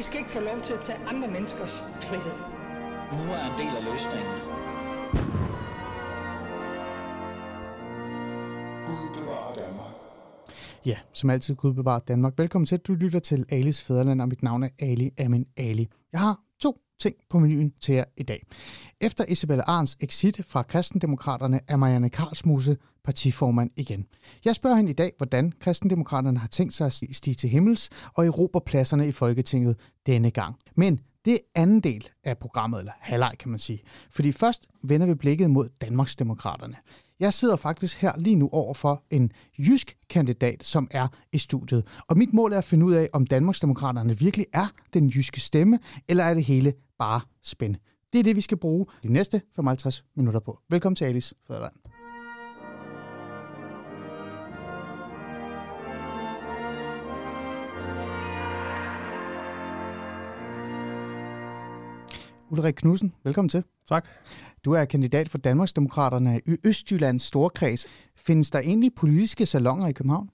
I skal ikke få lov til at tage andre menneskers frihed. Nu er en del af løsningen. Gud bevarer Danmark. Ja, som altid Gud bevarer Danmark. Velkommen til, du lytter til Alis Fæderland, og mit navn er Ali Amin Ali. Jeg har ting på menuen til jer i dag. Efter Isabella Arns exit fra Kristendemokraterne er Marianne Karlsmose partiformand igen. Jeg spørger hende i dag, hvordan Kristendemokraterne har tænkt sig at stige til himmels og erobre pladserne i Folketinget denne gang. Men det er anden del af programmet, eller halvleg kan man sige. Fordi først vender vi blikket mod Danmarksdemokraterne. Jeg sidder faktisk her lige nu over for en jysk kandidat, som er i studiet. Og mit mål er at finde ud af, om Danmarksdemokraterne virkelig er den jyske stemme, eller er det hele bare spænd. Det er det, vi skal bruge de næste 55 minutter på. Velkommen til Alice Fæderland. Ulrik Knudsen, velkommen til. Tak. Du er kandidat for Danmarksdemokraterne i Østjyllands Storkreds. Findes der egentlig politiske salonger i København?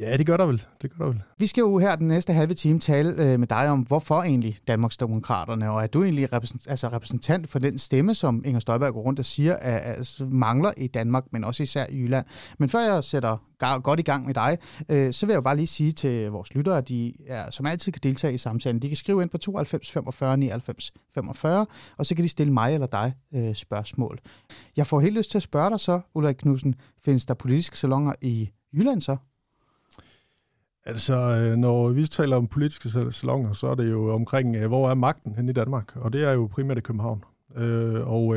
Ja, det gør der vel. Det gør der vel. Vi skal jo her den næste halve time tale øh, med dig om, hvorfor egentlig Danmarksdemokraterne, og er du egentlig repræsentant, altså repræsentant for den stemme, som Inger Støjberg går rundt og siger, at, at mangler i Danmark, men også især i Jylland. Men før jeg sætter godt i gang med dig, øh, så vil jeg jo bare lige sige til vores lyttere, at de er, som altid kan deltage i samtalen. De kan skrive ind på 92 45 99 45, og så kan de stille mig eller dig øh, spørgsmål. Jeg får helt lyst til at spørge dig så, Ulrik Knudsen, findes der politiske salonger i Jylland så? Altså, øh, når vi taler om politiske salonger, så er det jo omkring, øh, hvor er magten hen i Danmark? Og det er jo primært i København. Øh, og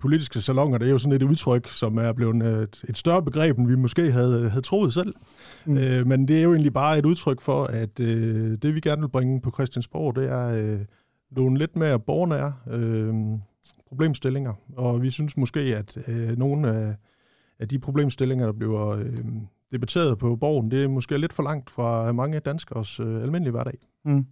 politiske salonger, det er jo sådan et udtryk, som er blevet et, et større begreb, end vi måske havde, havde troet selv. Mm. men det er jo egentlig bare et udtryk for, at det vi gerne vil bringe på Christiansborg, det er nogle lidt mere borgernære problemstillinger. Og vi synes måske, at nogle af, af de problemstillinger, der bliver debatteret på borgen, det er måske lidt for langt fra mange danskers øh, almindelige hverdag. Mm.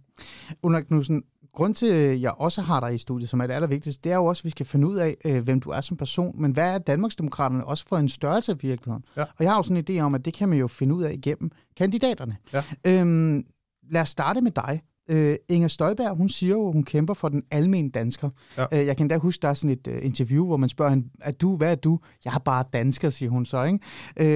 Ulrik Knudsen, grund til, at jeg også har dig i studiet, som er det allervigtigste, det er jo også, at vi skal finde ud af, øh, hvem du er som person, men hvad er Danmarksdemokraterne også for en størrelse af virkeligheden? Ja. Og jeg har jo sådan en idé om, at det kan man jo finde ud af igennem kandidaterne. Ja. Øhm, lad os starte med dig. Øh, Inger Støjberg, hun siger jo, hun kæmper for den almindelige dansker. Ja. Øh, jeg kan da huske, der er sådan et uh, interview, hvor man spørger hende, er du, hvad er du? Jeg er bare dansker, siger hun så. Ikke?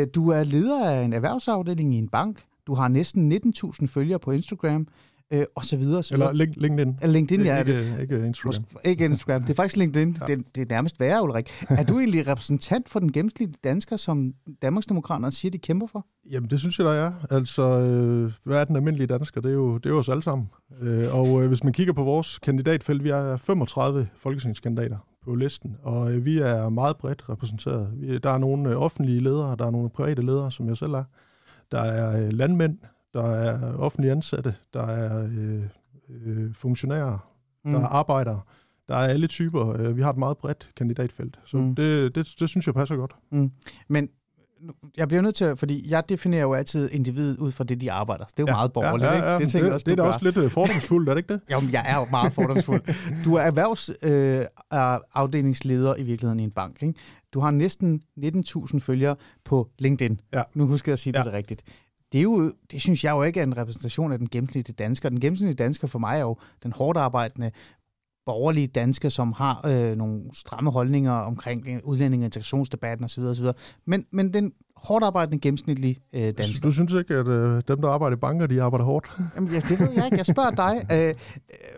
Øh, du er leder af en erhvervsafdeling i en bank. Du har næsten 19.000 følgere på Instagram øh, og så videre. Så Eller link, LinkedIn. Eller LinkedIn, ja. Ikke, ikke Instagram. Ikke Instagram. Det er faktisk LinkedIn. Ja. Det, det er nærmest værre, Ulrik. Er du egentlig repræsentant for den gennemsnitlige dansker, som Danmarksdemokraterne siger, de kæmper for? Jamen, det synes jeg, der er. Altså, øh, hvad er den almindelige dansker? Det er jo, det er jo os alle sammen. Øh, og øh, hvis man kigger på vores kandidatfelt, vi er 35 folketingskandidater på listen, og øh, vi er meget bredt repræsenteret. Vi, der er nogle øh, offentlige ledere, der er nogle private ledere, som jeg selv er. Der er øh, landmænd, der er offentlige ansatte, der er øh, øh, funktionærer, mm. der er arbejdere, der er alle typer. Øh, vi har et meget bredt kandidatfelt, så mm. det, det, det synes jeg passer godt. Mm. Men jeg bliver nødt til, fordi jeg definerer jo altid individet ud fra det, de arbejder. Så det er jo ja, meget borgerligt, ja, ja, ja, ikke? Det, det, det, også, det er da også lidt øh, fordomsfuldt, er det ikke det? jo, jeg er jo meget fordomsfuld. Du er erhvervsafdelingsleder øh, i virkeligheden i en bank, ikke? Du har næsten 19.000 følgere på LinkedIn. Ja. Nu husker jeg at sige ja. det rigtigt det, er jo, det synes jeg jo ikke er en repræsentation af den gennemsnitlige dansker. Den gennemsnitlige dansker for mig er jo den hårdt arbejdende, borgerlige dansker, som har øh, nogle stramme holdninger omkring udlænding- og integrationsdebatten osv. osv. Men, men den hårdt arbejdende gennemsnitlige øh, dansker. Du synes ikke, at øh, dem, der arbejder i banker, de arbejder hårdt? Jamen, ja, det ved jeg ikke. Jeg spørger dig. Øh, øh,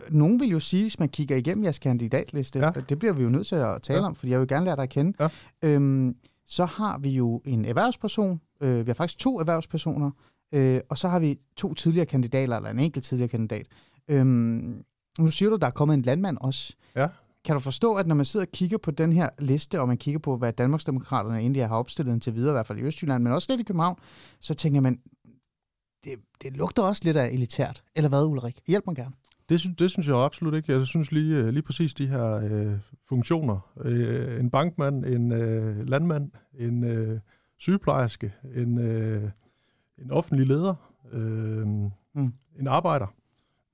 nogen vil jo sige, hvis man kigger igennem jeres kandidatliste, ja. det bliver vi jo nødt til at tale ja. om, for jeg vil gerne lære dig at kende. Ja. Øhm, så har vi jo en erhvervsperson, øh, vi har faktisk to erhvervspersoner, øh, og så har vi to tidligere kandidater, eller en enkelt tidligere kandidat. Øhm, nu siger du, der er kommet en landmand også. Ja. Kan du forstå, at når man sidder og kigger på den her liste, og man kigger på, hvad Danmarksdemokraterne egentlig har opstillet til videre, i hvert fald i Østjylland, men også lidt i København, så tænker man, det, det lugter også lidt af elitært. Eller hvad, Ulrik? Hjælp mig gerne. Det, synes, det synes jeg absolut ikke. Jeg synes lige, øh, lige præcis de her øh, funktioner. Øh, en bankmand, en øh, landmand, en øh, sygeplejerske, en, øh, en offentlig leder, øh, mm. en arbejder.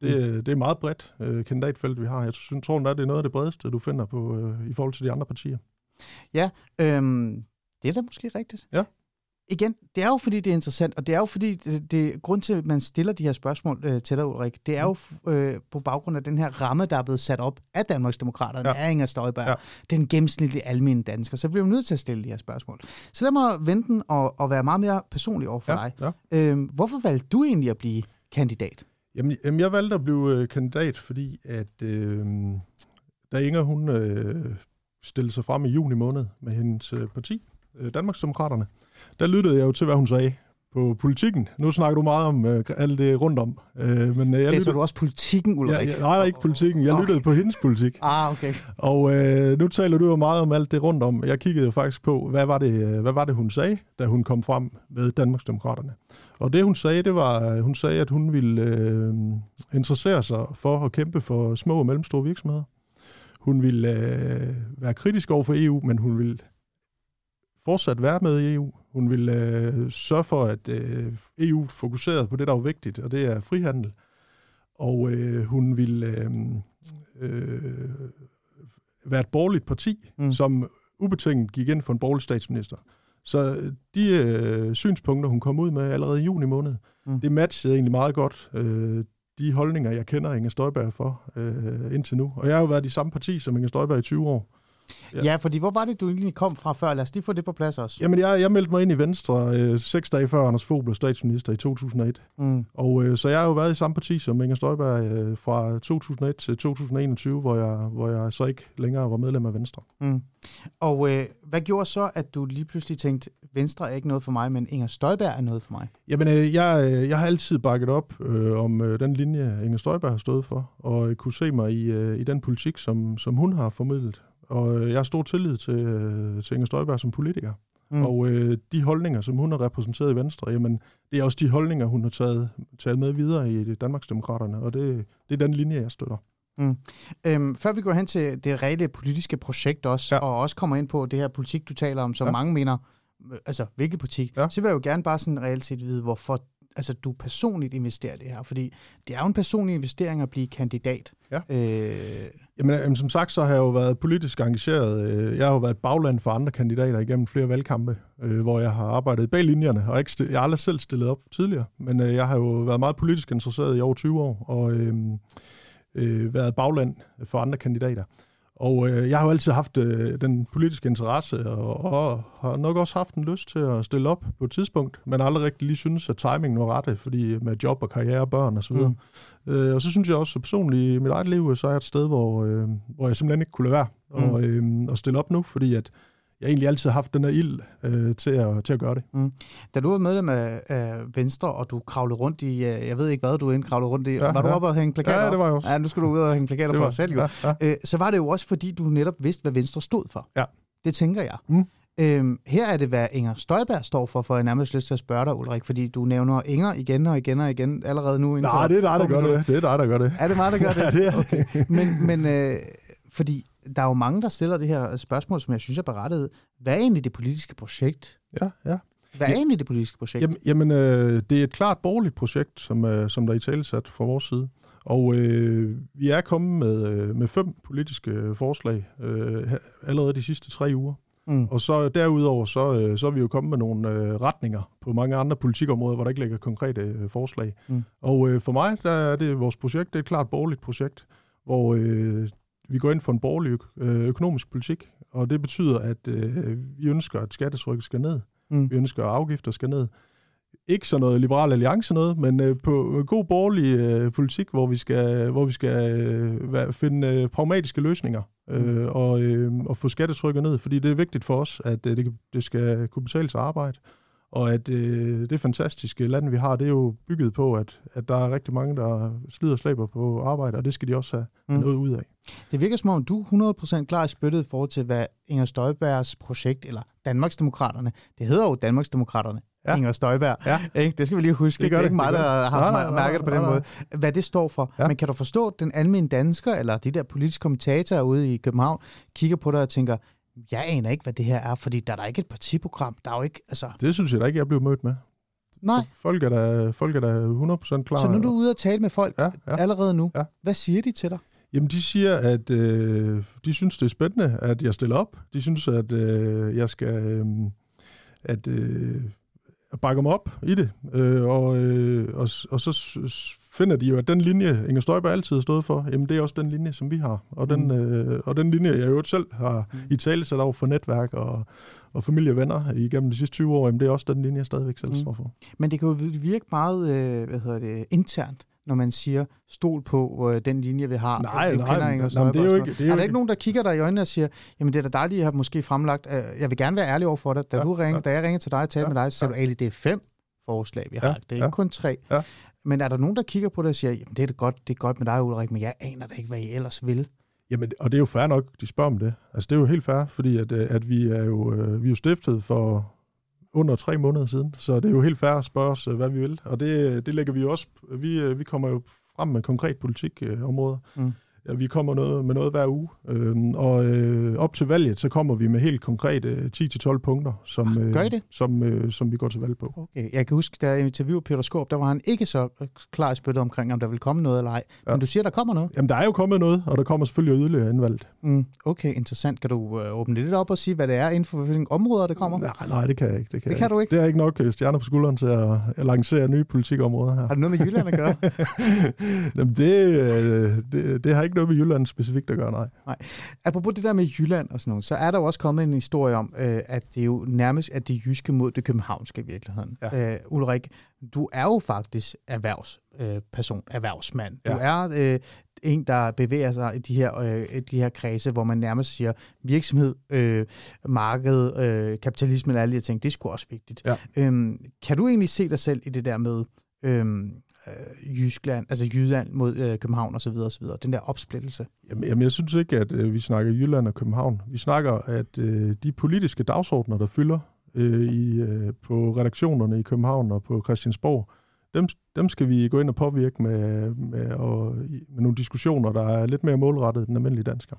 Det, mm. det er meget bredt øh, kandidatfelt, vi har. Jeg synes, tror, at det er noget af det bredeste, du finder på øh, i forhold til de andre partier. Ja, øh, det er da måske rigtigt. Ja. Igen, det er jo fordi, det er interessant, og det er jo fordi, det, det grund til, at man stiller de her spørgsmål øh, til dig, Ulrik, det er jo øh, på baggrund af den her ramme, der er blevet sat op af Danmarksdemokraterne, ja. af Inger Støjberg, ja. den gennemsnitlige almindelige dansker. Så bliver vi nødt til at stille de her spørgsmål. Så lad mig vente den og, og være meget mere personlig over for ja, dig. Ja. Øh, hvorfor valgte du egentlig at blive kandidat? Jamen, jamen jeg valgte at blive øh, kandidat, fordi at øh, da Inger hun øh, stillede sig frem i juni måned med hendes øh, parti, øh, Danmarksdemokraterne, der lyttede jeg jo til, hvad hun sagde på politikken. Nu snakker du meget om øh, alt det rundt om. Øh, men, øh, jeg Læser lyttede... du også politikken, Ulrik? Ja, ja, nej, ikke politikken. Jeg okay. lyttede på hendes politik. Ah, okay. Og øh, nu taler du jo meget om alt det rundt om. Jeg kiggede jo faktisk på, hvad var, det, øh, hvad var det, hun sagde, da hun kom frem med Danmarksdemokraterne. Og det, hun sagde, det var, hun sagde, at hun ville øh, interessere sig for at kæmpe for små og mellemstore virksomheder. Hun ville øh, være kritisk over for EU, men hun ville fortsat være med i EU. Hun vil øh, sørge for, at øh, EU fokuserede på det, der var vigtigt, og det er frihandel. Og øh, hun vil øh, øh, være et borgerligt parti, mm. som ubetinget gik ind for en borgerlig statsminister. Så de øh, synspunkter, hun kom ud med allerede i juni måned, mm. det matchede egentlig meget godt øh, de holdninger, jeg kender Inger Støjberg for øh, indtil nu. Og jeg har jo været i samme parti som Inger Støjberg i 20 år. Ja. ja, fordi hvor var det, du egentlig kom fra før? Lad os lige få det på plads også. Jamen, jeg, jeg meldte mig ind i Venstre øh, seks dage før Anders Fogh blev statsminister i 2001. Mm. Og øh, så jeg har jo været i samme parti som Inger Støjberg øh, fra 2001 til 2021, hvor jeg, hvor jeg så ikke længere var medlem af Venstre. Mm. Og øh, hvad gjorde så, at du lige pludselig tænkte, Venstre er ikke noget for mig, men Inger Støjberg er noget for mig? Jamen, øh, jeg, øh, jeg har altid bakket op øh, om øh, den linje, Inger Støjberg har stået for, og kunne se mig i, øh, i den politik, som, som hun har formidlet. Og øh, jeg har stor tillid til, øh, til Inger Støjberg som politiker. Mm. Og øh, de holdninger, som hun har repræsenteret i Venstre, jamen, det er også de holdninger, hun har taget, taget med videre i Danmarksdemokraterne, og det, det er den linje, jeg støtter. Mm. Øhm, før vi går hen til det reelle politiske projekt også, ja. og også kommer ind på det her politik, du taler om, som ja. mange mener, øh, altså hvilket politik, ja. så vil jeg jo gerne bare sådan reelt set vide, hvorfor altså, du personligt investerer det her? Fordi det er jo en personlig investering at blive kandidat. Ja. Øh... Jamen, øh, som sagt, så har jeg jo været politisk engageret. Øh, jeg har jo været bagland for andre kandidater igennem flere valgkampe, øh, hvor jeg har arbejdet bag linjerne, og ikke jeg har aldrig selv stillet op tidligere, men øh, jeg har jo været meget politisk interesseret i over 20 år, og øh, øh, været bagland for andre kandidater. Og øh, jeg har jo altid haft øh, den politiske interesse, og, og har nok også haft en lyst til at stille op på et tidspunkt, men aldrig rigtig lige synes, at timingen var rette, fordi med job og karriere og børn osv. Mm. Øh, og så synes jeg også personligt i mit eget liv, så er jeg et sted, hvor, øh, hvor jeg simpelthen ikke kunne lade være mm. og, øh, at stille op nu, fordi at jeg egentlig altid haft den her ild øh, til, at, til at gøre det. Mm. Da du var medlem af, af Venstre, og du kravlede rundt i, øh, jeg ved ikke hvad, du kravlede rundt i, ja, var du ja. oppe og hænge plakater Ja, det var jeg også. Ja, nu skal du ud og hænge plakater for dig selv jo. Ja, ja. Øh, så var det jo også, fordi du netop vidste, hvad Venstre stod for. Ja. Det tænker jeg. Mm. Øhm, her er det, hvad Inger Støjberg står for, for jeg nærmest lyst til at spørge dig, Ulrik, fordi du nævner Inger igen og igen og igen allerede nu. Nej, det er dig, der gør det. Det er dig, der gør det. Er det mig, der gør det? ja, det er okay. Men, men øh, fordi der er jo mange, der stiller det her spørgsmål, som jeg synes er berettet. Hvad er egentlig det politiske projekt? Ja, ja. Hvad er ja, egentlig det politiske projekt? Jamen, jamen øh, det er et klart borgerligt projekt, som, øh, som der er i tale sat fra vores side. Og øh, vi er kommet med, øh, med fem politiske forslag øh, allerede de sidste tre uger. Mm. Og så derudover, så, øh, så er vi jo kommet med nogle øh, retninger på mange andre politikområder, hvor der ikke ligger konkrete øh, forslag. Mm. Og øh, for mig, der er det vores projekt, det er et klart borgerligt projekt, hvor øh, vi går ind for en borgerlig øh, økonomisk politik, og det betyder, at øh, vi ønsker, at skattetrykket skal ned. Mm. Vi ønsker, at afgifter skal ned. Ikke sådan noget liberal alliance noget, men øh, på god borgerlig øh, politik, hvor vi skal, hvor vi skal øh, finde øh, pragmatiske løsninger øh, mm. og, øh, og få skattetrykket ned, fordi det er vigtigt for os, at øh, det, det skal kunne betale sig arbejde og at øh, det fantastiske land, vi har, det er jo bygget på, at, at der er rigtig mange, der slider og slæber på arbejde, og det skal de også have mm. noget ud af. Det virker som om, du er 100% klar i spyttet i forhold til, hvad Inger Støjbergs projekt, eller Danmarksdemokraterne, det hedder jo Danmarksdemokraterne, ja. Inger Støjberg. Ja. Ikke? Det skal vi lige huske. Det, det er ikke mig, der har mærket det på den måde. Hvad det står for. Ja. Men kan du forstå, at den almindelige dansker, eller de der politiske kommentatorer ude i København, kigger på dig og tænker, jeg aner ikke, hvad det her er, fordi der er der ikke et partiprogram. Der er jo ikke, altså... Det synes jeg da ikke, jeg blev mødt med. Nej. Folk er da, folk er da 100% klar. Så nu er du ude og tale med folk ja, ja. allerede nu. Ja. Hvad siger de til dig? Jamen, de siger, at øh, de synes, det er spændende, at jeg stiller op. De synes, at øh, jeg skal... Øh, at, øh, bakker dem op i det, øh, og, øh, og, og så finder de jo, at den linje, Inger Støjberg altid har stået for, jamen det er også den linje, som vi har. Og den, Mm. øh, og den linje, jeg jo selv har Mm. i tale sat over for netværk og, og familie og venner igennem de sidste 20 år, jamen det er også den linje, jeg stadigvæk selv Mm. står for. Men det kan jo virke meget øh, hvad hedder det, internt, når man siger, stol på øh, den linje, vi har. Nej, nej, nej, men Støjberg det er jo ikke- det er er der ikke- ikke nogen, der kigger dig i øjnene og siger, jamen det er da dejligt, jeg har måske fremlagt, øh, jeg vil gerne være ærlig over for dig, da, Ja, du ringede, ja. da jeg ringede til dig og talte Ja, med dig, så sagde ja. du, Ali, det er fem forslag, vi Ja, har. Det er ja. ikke kun tre. Ja. Men er der nogen, der kigger på det og siger, jamen det er da godt, det er godt med dig, Ulrik, men jeg aner da ikke, hvad I ellers vil. Jamen, og det er jo fair nok, de spørger om det. Altså, det er jo helt fair, fordi at, øh, at vi, er jo, øh, vi er jo stiftet for under tre måneder siden, så det er jo helt fair at spørge os, øh, hvad vi vil. Og det, det lægger vi jo også, vi, vi kommer jo frem med konkret politikområder. Mm. Ja, vi kommer noget, med noget hver uge, øhm, og øh, op til valget, så kommer vi med helt konkrete øh, 10-12 punkter, som, øh, Gør I det? som, øh, som vi går til valg på. Okay. Jeg kan huske, da jeg interviewede Peter Skorp, der var han ikke så øh, klar i spyttet omkring, om der vil komme noget eller ej. Ja. Men du siger, der kommer noget. Jamen, der er jo kommet noget, og der kommer selvfølgelig yderligere inden valget. Mm, okay, interessant. Kan du øh, åbne lidt op og sige, hvad det er inden for hvilke områder, det kommer? Nej, nej, det kan jeg ikke. Det kan, Det kan du ikke? Det er ikke nok øh, stjerner på skulderen til at, at lancere nye politikområder her. Har det noget med Jylland at gøre? Jamen, det, øh, det, det har ikke noget med Jylland specifikt at gøre, nej. Apropos det der med Jylland og sådan noget, så er der jo også kommet en historie om, øh, at det jo nærmest er det jyske mod det københavnske i virkeligheden. Ja. Øh, Ulrik, du er jo faktisk erhvervsperson, øh, erhvervsmand. Du Ja. er øh, en, der bevæger sig i de her, øh, de her kredse, hvor man nærmest siger, virksomhed, øh, marked, øh, kapitalisme og alle de her ting, det er sgu også vigtigt. Ja. Øhm, kan du egentlig se dig selv i det der med øhm, øh, Jyskland, altså Jylland mod øh, København osv., osv., den der opsplittelse? Jamen, jamen jeg synes ikke, at øh, vi snakker Jylland og København. Vi snakker, at øh, de politiske dagsordner, der fylder øh, i, øh, på redaktionerne i København og på Christiansborg, dem, dem skal vi gå ind og påvirke med, med, og, med nogle diskussioner, der er lidt mere målrettet den almindelige dansker.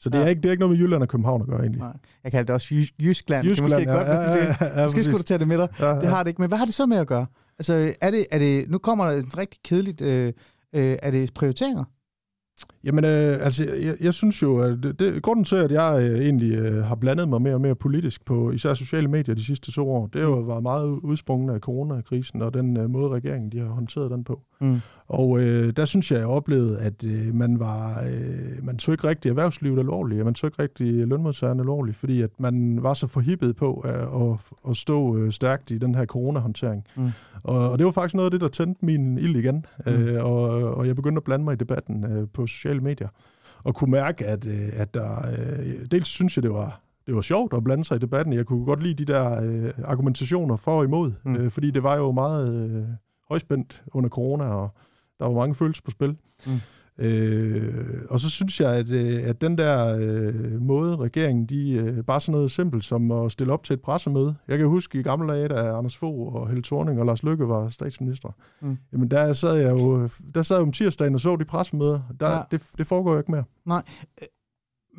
Så det, Ja. er ikke, det er ikke noget med Jylland og København at gøre, egentlig. Nej. Jeg kalder det også Jys- Jyskland. Jyskland, det er måske ja, godt, ja, det, ja, ja, måske skulle du tage det med dig. Ja, Det har det ikke. Men hvad har det så med at gøre? Altså, er det, er det, nu kommer der et rigtig kedeligt... Øh, øh, er det prioriteringer? Jamen, øh, altså, jeg, jeg synes jo, at det, det, grunden til, at jeg øh, egentlig øh, har blandet mig mere og mere politisk på især sociale medier de sidste to år, det har jo været meget udsprunget af coronakrisen og den øh, måde, regeringen de har håndteret den på. Mm. Og øh, der synes jeg, jeg oplevede, at øh, man var, øh, man tog ikke rigtig erhvervslivet alvorligt, og man tog ikke rigtig lønmodtagerne alvorligt, fordi at man var så forhippet på at, at, at stå øh, stærkt i den her coronahåndtering. Mm. Og, og det var faktisk noget af det, der tændte min ild igen, Mm. øh, og, og jeg begyndte at blande mig i debatten øh, på sociale medier, og kunne mærke, at, øh, at der, øh, dels synes jeg, det var det var sjovt at blande sig i debatten. Jeg kunne godt lide de der øh, argumentationer for og imod, Mm. mm. øh, fordi det var jo meget øh, højspændt under corona, og der var mange følelser på spil. Mm. Øh, og så synes jeg, at, øh, at den der øh, måde, regeringen, de øh, bare sådan noget simpelt som at stille op til et pressemøde. Jeg kan huske i gamle dage, da Anders Fogh og Helle Thorning og Lars Løkke var statsminister. Mm. Jamen der sad jeg jo der sad jeg om tirsdagen og så de pressemøder. Der, Ja. det, det foregår jo ikke mere.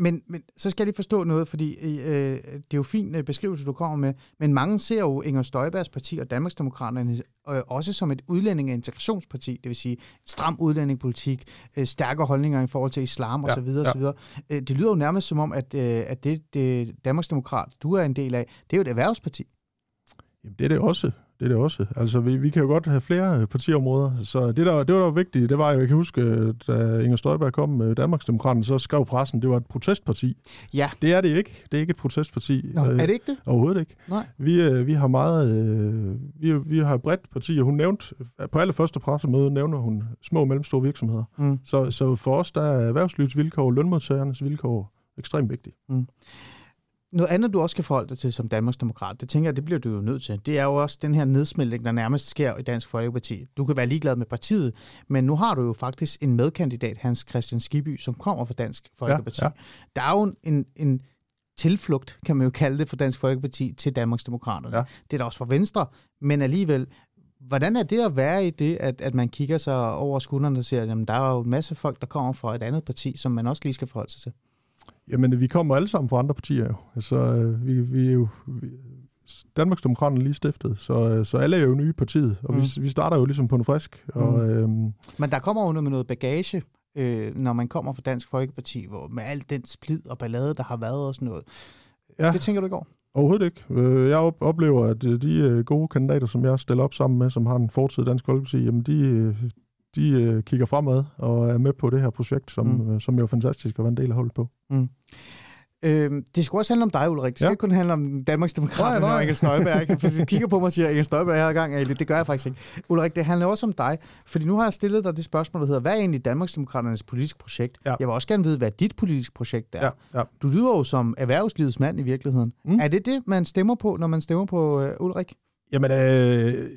Men, men så skal jeg lige forstå noget, fordi øh, det er jo fin øh, beskrivelse, du kommer med, men mange ser jo Inger Støjbergs parti og Danmarksdemokraterne øh, også som et udlænding- og integrationsparti, det vil sige stram udlændingepolitik, øh, stærke holdninger i forhold til islam Ja, osv. ja. osv. Øh, det lyder jo nærmest som om, at, øh, at det, det Danmarksdemokrat, du er en del af, det er jo et erhvervsparti. Jamen, det er det også. Det er det også. Altså, vi, vi kan jo godt have flere øh, partiområder. Så det, der, det var der var vigtigt, det var jeg kan huske, øh, da Inger Støjberg kom med Danmarksdemokraterne, så skrev pressen, det var et protestparti. Ja. Det er det ikke. Det er ikke et protestparti. Nå, Øh, er det ikke det? Overhovedet ikke. Nej. Vi, øh, vi har meget, øh, vi, vi har bredt parti, og hun nævnte, på alle første pressemøde nævner hun små og mellemstore virksomheder. Mm. Så, så for os, der er erhvervslivets vilkår og lønmodtagernes vilkår ekstremt vigtigt. Noget andet, du også skal forholde dig til som Danmarksdemokrat, det tænker jeg, det bliver du jo nødt til. Det er jo også den her nedsmeltning, der nærmest sker i Dansk Folkeparti. Du kan være ligeglad med partiet, men nu har du jo faktisk en medkandidat, Hans Christian Skiby, som kommer fra Dansk Folkeparti. ja. Der er jo en, en tilflugt, kan man jo kalde det, for Dansk Folkeparti til Danmarksdemokraterne. Ja. Det er der også for Venstre, men alligevel, hvordan er det at være i det, at, at man kigger sig over skuldrene og siger, at der er jo en masse folk, der kommer fra et andet parti, som man også lige skal forholde sig til? Jamen, vi kommer alle sammen fra andre partier jo. Så øh, vi, vi er jo... Vi, Danmarksdemokraterne er lige stiftet, så, øh, så alle er jo nye i partiet, og mm. vi, vi starter jo ligesom på en frisk. Mm. Og, øhm, Men der kommer jo noget med noget bagage, øh, når man kommer fra Dansk Folkeparti, hvor med al den splid og ballade, der har været og sådan noget. Ja. Det tænker du ikke over? Overhovedet ikke. Øh, Jeg op- oplever, at de gode kandidater, som jeg stiller op sammen med, som har en fortid i Dansk Folkeparti, jamen de, de øh, kigger fremad og er med på det her projekt, som, Mm. mm. som jo er fantastisk at være en del af holdet på. Øhm, det skulle også handle om dig, Ulrik. Det skal Ja. ikke kun handle om Danmarks Demokrater Nej, nej. og Inger Støjberg. Fordi du kigger på mig og siger, Inger Støjberg her gang, Ali. Det gør jeg faktisk ikke. Ulrik, det handler også om dig. Fordi nu har jeg stillet dig det spørgsmål, der hedder, hvad er egentlig Danmarks Demokraternes politiske projekt? Ja. Jeg vil også gerne vide, hvad dit politiske projekt er. Ja, ja. Du lyder jo som erhvervslivets mand i virkeligheden. Mm. Mm. Er det det, man stemmer på, når man stemmer på øh, Ulrik? Jamen, øh,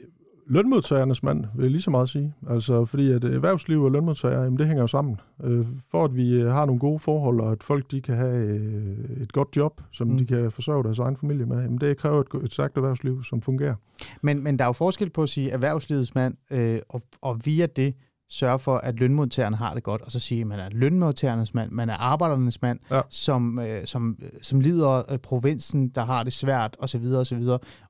lønmodtagernes mand, vil jeg lige så meget sige. Altså, fordi at erhvervsliv og lønmodtagere, jamen, det hænger jo sammen. Øh, for at vi øh, har nogle gode forhold, og at folk de kan have øh, et godt job, som mm. de kan forsørge deres egen familie med, jamen, det kræver et, et stærkt erhvervsliv, som fungerer. Men, men der er jo forskel på at sige erhvervslivets mand, øh, og, og via det sørge for, at lønmodtagerne har det godt, og så sige, at man er lønmodtagernes mand, man er arbejdernes mand, Ja. som, øh, som, som lider af provinsen, der har det svært, osv., osv.,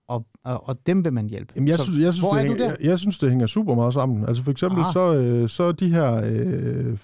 og, og, og dem vil man hjælpe. Jamen, jeg, så, synes, jeg, synes, hvor det er hænger? Jeg, jeg synes, det hænger super meget sammen. Altså for eksempel, Ah. så, øh, så de her, øh,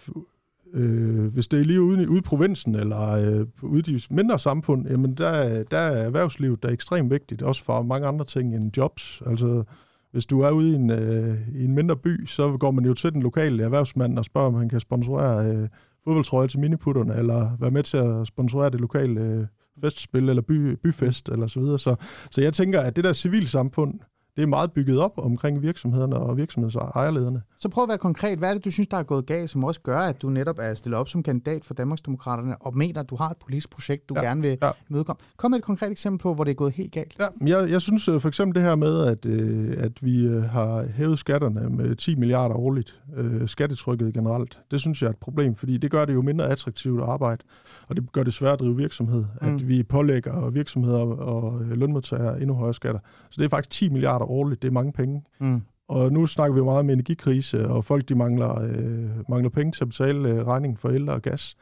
øh, hvis det er lige ude, i- ude i provinsen, eller øh, ude i de mindre samfund, jamen der, der er erhvervslivet der er ekstremt vigtigt, også for mange andre ting end jobs. Altså, hvis du er ude i en, øh, i en mindre by, så går man jo til den lokale erhvervsmand og spørger, om han kan sponsorere øh, fodboldtrøje til miniputterne, eller være med til at sponsorere det lokale øh, festspil, eller by, byfest, eller så videre. Så, så jeg tænker, at det der civilsamfund, det er meget bygget op omkring virksomhederne og virksomhedsejerlederne. Så prøv at være konkret. Hvad er det, du synes, der er gået galt, som også gør, at du netop er stillet op som kandidat for Danmarksdemokraterne, og mener, at du har et politisk projekt, du ja. Gerne vil ja. mødekomme? Kom med et konkret eksempel på, hvor det er gået helt galt. Ja, jeg, jeg synes øh, for eksempel det her med, at, øh, at vi øh, har hævet skatterne med 10 milliarder årligt, øh, skattetrykket generelt, det synes jeg er et problem, fordi det gør det jo mindre attraktivt at arbejde, og det gør det svært at drive virksomhed, Mm. mm. at vi pålægger virksomheder og øh, lønmodtagere endnu højere skatter. Så det er faktisk 10 milliarder årligt, det er mange penge. Mm. Og nu snakker vi meget om energikrise, og folk de mangler, øh, mangler penge til at betale øh, regningen for el og gas.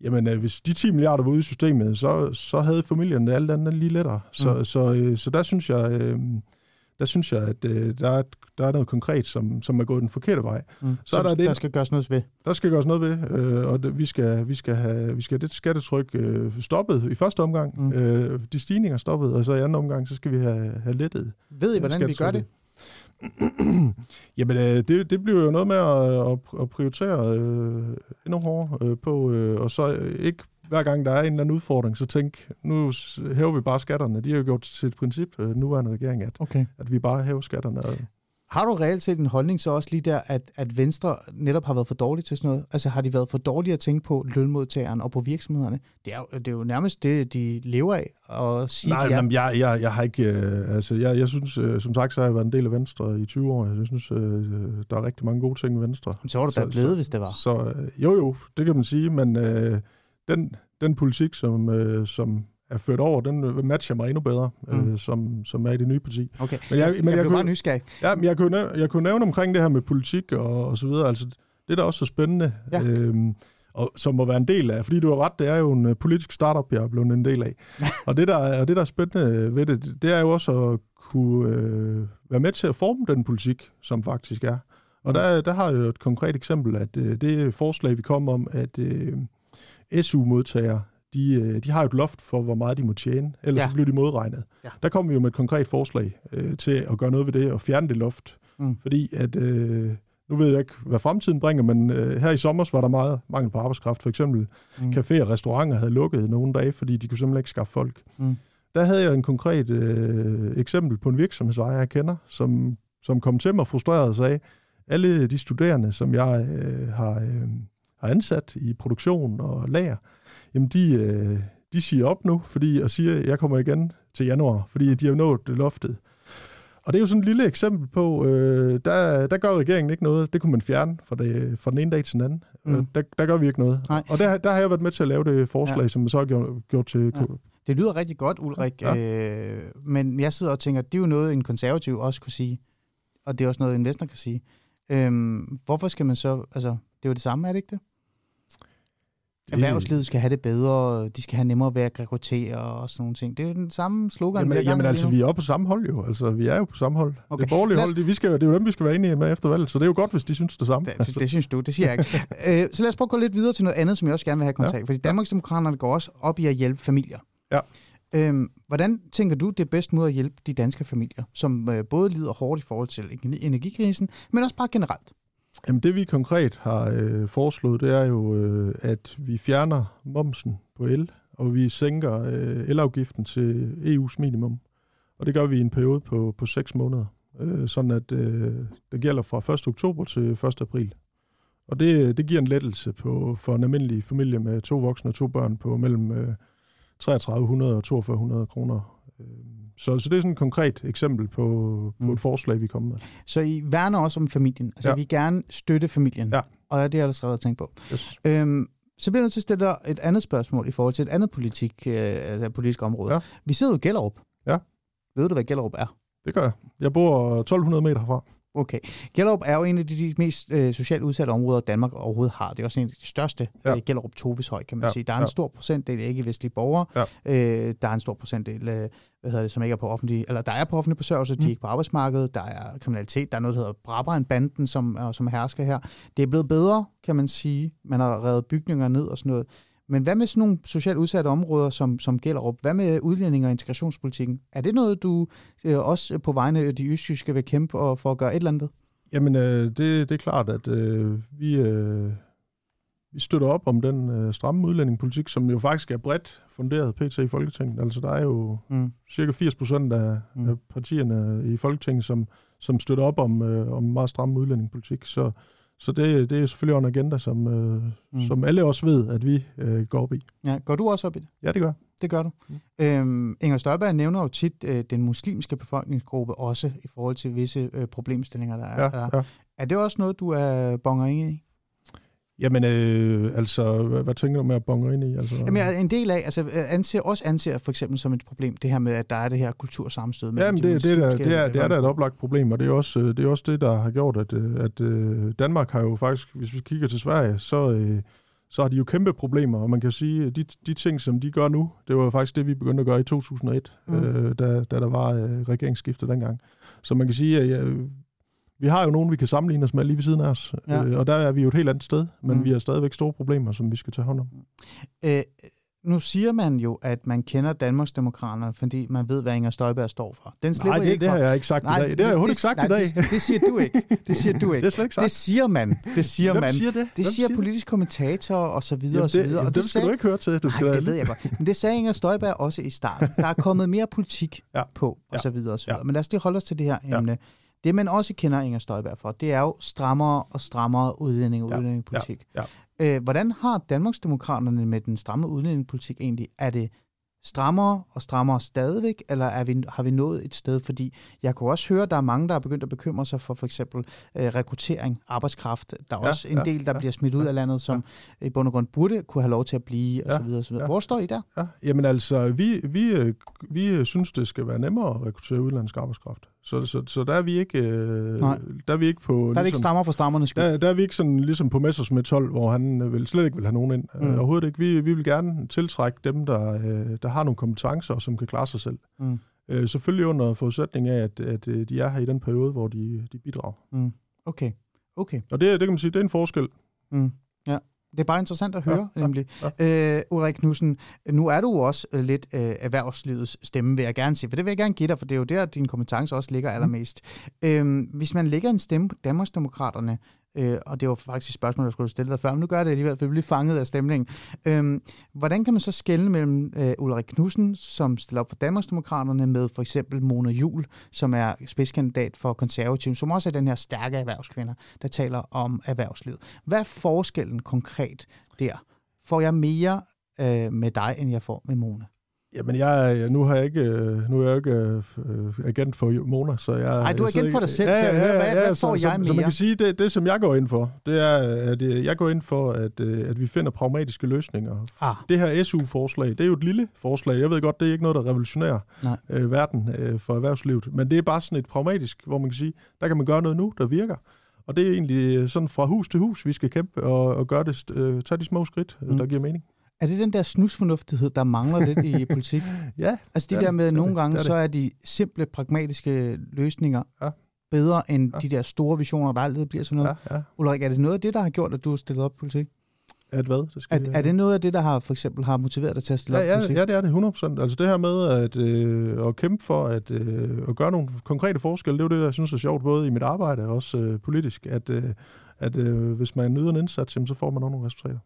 Jamen, øh, hvis de 10 milliarder var ude i systemet, så, så havde familien det alt andet lige lettere. Så, Mm. så, øh, så der synes jeg, øh, der synes jeg, at øh, der, er, der er noget konkret, som, som er gået den forkerte vej. Mm. Så er der det- der skal gøres noget ved. Der skal gøres noget ved, øh, og det, vi, skal, vi, skal have, vi skal have det skattetryk øh, stoppet i første omgang. Mm. Mm. Øh, de stigninger stoppet, og så i anden omgang, så skal vi have, have lettet Ved I, hvordan vi gør det? Jamen, øh, det, det bliver jo noget med at, at, at prioritere øh, endnu hårdere øh, på, øh, og så øh, ikke hver gang der er en eller anden udfordring, så tænk, nu hæver vi bare skatterne. De har jo gjort til et princip, øh, nuværende regering, at, Okay. at vi bare hæver skatterne. Har du reelt set en holdning så også lige der, at, at Venstre netop har været for dårlige til sådan noget? Altså har de været for dårlige at tænke på lønmodtageren og på virksomhederne? Det er jo, det er jo nærmest det, de lever af, og sige, nej, de er. jamen, jeg, jeg, jeg har ikke... Øh, altså, jeg, jeg synes, øh, som sagt, så har jeg været en del af Venstre i 20 år. Jeg synes, øh, der er rigtig mange gode ting i Venstre. Så var du da blevet, så- hvis det var. Så øh, jo, jo, det kan man sige, men øh, den, den politik, som, øh, som er ført over, den øh, matcher mig endnu bedre, Mm. mm. øh, som, som er i det nye parti. Okay, Men jeg- men jeg, jeg blev bare nysgerrig. Ja, men jeg kunne, nævne, jeg kunne nævne omkring det her med politik og, og så videre, altså det er da også så spændende, Ja. øhm, og som må være en del af, fordi du har ret, det er jo en øh, politisk startup, jeg er blevet en del af. og, det der, er- og det, der er spændende ved det, det er jo også at kunne øh, være med til at forme den politik, som faktisk er. Og Mm. der, der har jeg jo et konkret eksempel, at øh, det forslag, vi kom om, at øh, SU-modtagere, de, øh, de har jo et loft for, hvor meget de må tjene, ellers Ja. så bliver de modregnet. Ja. Der kom vi jo med et konkret forslag øh, til at gøre noget ved det og fjerne det loft. Mm. Fordi at, øh, nu ved jeg ikke, hvad fremtiden bringer, men øh, her i sommer var der meget mangel på arbejdskraft. For eksempel Mm. mm. caféer og restauranter havde lukket nogle dage, fordi de kunne simpelthen ikke skaffe folk. Mm. Der havde jeg en konkret øh, eksempel på en virksomhedsejer, jeg kender, som, som kom til mig frustreret og sagde, alle de studerende, som jeg øh, har, øh, har ansat i produktion og lager, jamen de, øh, de siger op nu, fordi jeg siger, at jeg kommer igen til januar, fordi de har nået loftet. Og det er jo sådan et lille eksempel på, øh, der, der gør regeringen ikke noget. Det kunne man fjerne fra, det, fra den ene dag til den anden. Mm. Mm. Der, der gør vi ikke noget. Nej. Og der, der har jeg været med til at lave det forslag, Ja. som så har gjort, gjort til... Ja. Det lyder rigtig godt, Ulrik, ja. øh, men jeg sidder og tænker, det er jo noget, en konservativ også kunne sige, og det er også noget, en Venstre kan sige. Øhm, hvorfor skal man så, altså, det er jo det samme, er det ikke det? Erhvervslivet skal have det bedre, de skal have nemmere ved at rekruttere og sådan nogle ting. Det er jo den samme slogan, Jamen, gang jamen med altså, vi er jo på samme hold jo. Altså, vi er jo på samme hold. Okay. Det borgerlige hold, det, vi skal, det er jo dem, vi skal være enige med efter valget. Så det er jo godt, hvis de synes det samme. Det, det synes du, det siger jeg ikke. øh, så lad os prøve at gå lidt videre til noget andet, som jeg også gerne vil have kontakt. Ja. Fordi Danmarksdemokraterne går også op i at hjælpe familier. Ja. Øhm, hvordan tænker du, det er bedst måde at hjælpe de danske familier, som øh, både lider hårdt i forhold til energikrisen, men også bare generelt? Jamen det vi konkret har øh, foreslået, det er jo, øh, at vi fjerner momsen på el, og vi sænker øh, elafgiften til EU's minimum. Og det gør vi i en periode på, på 6 måneder, øh, sådan at øh, det gælder fra 1. oktober til 1. april. Og det, det giver en lettelse på, for en almindelig familie med to voksne og to børn på mellem øh, 3300 og 4200 kroner. Øh, så, så det er sådan et konkret eksempel på, på mm. et forslag, vi kommer med. Så I værner også om familien? Altså, ja. vi gerne støtte familien? Ja. Og det er der skrevet tænkt på. Yes. Øhm, så bliver jeg nødt til at stille dig et andet spørgsmål i forhold til et andet politik, øh, altså politisk område. Ja. Vi sidder jo i Gellerup. Ja. Ved du, hvad Gellerup er? Det gør jeg. Jeg bor 1200 meter herfra. Okay. Gellerup er jo en af de, de mest øh, socialt udsatte områder, Danmark overhovedet har. Det er også en af de største. Ja. Øh, Gellerup Toveshøj, kan man Ja, sige. Der er en ja. stor procentdel af ikke-vestlige borgere. Ja. Øh, der er en stor procentdel, øh, hvad hedder det, som ikke er på offentlig, eller der er på offentlig besøgelse, mm. de er ikke på arbejdsmarkedet. Der er kriminalitet. Der er noget, der hedder Brabrand-banden, som, som hersker her. Det er blevet bedre, kan man sige. Man har revet bygninger ned og sådan noget. Men hvad med sådan nogle socialt udsatte områder, som, som Gellerup? Hvad med udlænding og integrationspolitikken? Er det noget, du øh, også på vegne af de østjyske vil kæmpe og for at gøre et eller andet? Jamen, øh, det, det er klart, at øh, vi, øh, vi støtter op om den øh, stramme udlændingepolitik, som jo faktisk er bredt funderet pt. i Folketinget. Altså, der er jo Mm. cirka 80 procent af, Mm. mm. af partierne i Folketinget, som, som støtter op om, øh, om meget stramme udlændingepolitik. Så, så det, det er selvfølgelig en agenda, som, øh, Mm. som alle også ved, at vi øh, går op i. Ja, går du også op i det? Ja, det gør. Det gør du. Mm. Øhm, Inger Støjberg nævner jo tit øh, den muslimske befolkningsgruppe også i forhold til visse øh, problemstillinger, der er. Ja, der. ja. Er det også noget, du er bonger ind i? Jamen, øh, altså, hvad, hvad tænker du med at bonge ind i? Altså, Jamen, jeg er en del af, altså øh, anser, også anser for eksempel som et problem, det her med, at der er det her kultursammenstød. mellem Jamen, de det, det, er, det, er, det er da et oplagt problem, og det er også øh, det, er også det der har gjort, at, øh, at øh, Danmark har jo faktisk, hvis vi kigger til Sverige, så, øh, så har de jo kæmpe problemer, og man kan sige, at de, de ting, som de gør nu, det var faktisk det, vi begyndte at gøre i 2001, Mm. øh, da, da der var øh, regeringsskifte dengang. Så man kan sige, at ja, vi har jo nogen, vi kan sammenligne os med lige ved siden af os, Ja. øh, og der er vi jo et helt andet sted, men Mm. mm. vi har stadigvæk store problemer, som vi skal tage hånd om. Øh, nu siger man jo, at man kender Danmarksdemokraterne, fordi man ved, hvad Inger Støjberg står for. Den slipper Nej, det, ikke det har jeg ikke sagt i dag. Det har jeg overhovedet ikke sagt nej, i dag. Det, det siger du ikke. Det siger du Det ikke. er slet ikke sagt. Det siger man. Det siger Hvem man. siger det? Det siger siger politiske kommentatorer og så videre Jamen, og så det, videre. og det skal du ikke høre til. Du skal Nej, det ved jeg godt. Men det sagde Inger Støjberg også i starten. Der er kommet mere politik Ja. på, og Ja. så videre og så videre. Ja. Men lad os lige holde os til det her Ja. Det, man også kender Inger Støjberg for, det er jo strammere og strammere udlænding og Ja. udlændingepolitik. Ja. Øh, hvordan har Danmarksdemokraterne med den stramme udlændingepolitik egentlig? Er det strammere og strammere stadigvæk, eller er vi, har vi nået et sted? Fordi jeg kunne også høre, at der er mange, der er begyndt at bekymre sig for for eksempel øh, rekruttering, arbejdskraft. Der er Ja, også en ja, del, der ja, bliver smidt ud ja, af landet, som i bund og grund burde kunne have lov til at blive, og Ja, så videre, og så videre. ja. Hvor står I der? Ja, jamen altså, vi, vi, øh, vi øh, synes, det skal være nemmere at rekruttere udlandsk arbejdskraft. Så, så, så der er vi ikke, øh, Nej. der er vi ikke på... Der er det ikke strammer for strammernes skyld. der, der er vi ikke sådan ligesom på Messersmith 12, hvor han øh, vil, slet ikke vil have nogen ind. Mm. Mm. Overhovedet ikke. Vi, vi vil gerne tiltrække dem, der, øh, der har nogle kompetencer, og som kan klare sig selv. Mm. Øh, selvfølgelig under forudsætning af, at, at øh, de er her i den periode, hvor de, de bidrager. Mm. Okay. Okay. Og det, det kan man sige, det er en forskel. Mm. Ja. Det er bare interessant at høre, ja, nemlig. Ja. Øh, Ulrik Knudsen, nu er du også øh, lidt øh, erhvervslivets stemme, vil jeg gerne sige, for det vil jeg gerne give dig, for det er jo der, dine kompetencer også ligger allermest. Mm. Øh, hvis man lægger en stemme på Danmarksdemokraterne, øh, og det var faktisk et spørgsmål, jeg skulle stille dig før, men nu gør det alligevel, for vi bliver fanget af stemningen. Øh, hvordan kan man så skelne mellem øh, Ulrik Knudsen, som stiller op for Danmarksdemokraterne, med for eksempel Mona Jul, som er spidskandidat for konservative, som også er den her stærke erhvervskvinder, der taler om erhvervslivet. Hvad er forskellen konkret der? Får jeg mere øh, med dig, end jeg får med Mona? Jamen, jeg, nu, har jeg ikke, øh, nu er jeg ikke øh, agent for Mona, så jeg... Ej, du er agent for dig selv, så jeg hører, hvad- hvad får så, jeg så, Så man mere? kan sige, det, det som jeg går ind for, det er, at øh, jeg går ind for, at, øh, at vi finder pragmatiske løsninger. Ah, Det her SU-forslag, det er jo et lille forslag. Jeg ved godt, det er ikke noget, der revolutionerer Nej. øh, verden øh, for erhvervslivet, men det er bare sådan et pragmatisk, hvor man kan sige, der kan man gøre noget nu, der virker. Og det er egentlig sådan fra hus til hus, vi skal kæmpe og, og gøre det, øh, tage de små skridt, mm. der giver mening. Er det den der snusfornuftighed, der mangler lidt i politik? Ja, Altså de Det er der det, med, det nogle det, gange, det er så er de simple, pragmatiske løsninger Ja. bedre end Ja. de der store visioner, der altid bliver sådan noget. ja, ja. Ulrik, er det noget af det, der har gjort, at du har stillet op politik? At hvad? Det skal Er, er det noget af det, der har for eksempel har motiveret dig til at stille Ja, op? ja, politik? ja, det er det 100%. Altså det her med at, øh, at kæmpe for at, øh, at gøre nogle konkrete forskelle, det er jo det, jeg synes er sjovt, både i mit arbejde og også øh, politisk, at, øh, at øh, hvis man yder en indsats, jamen, så får man nogle resultater.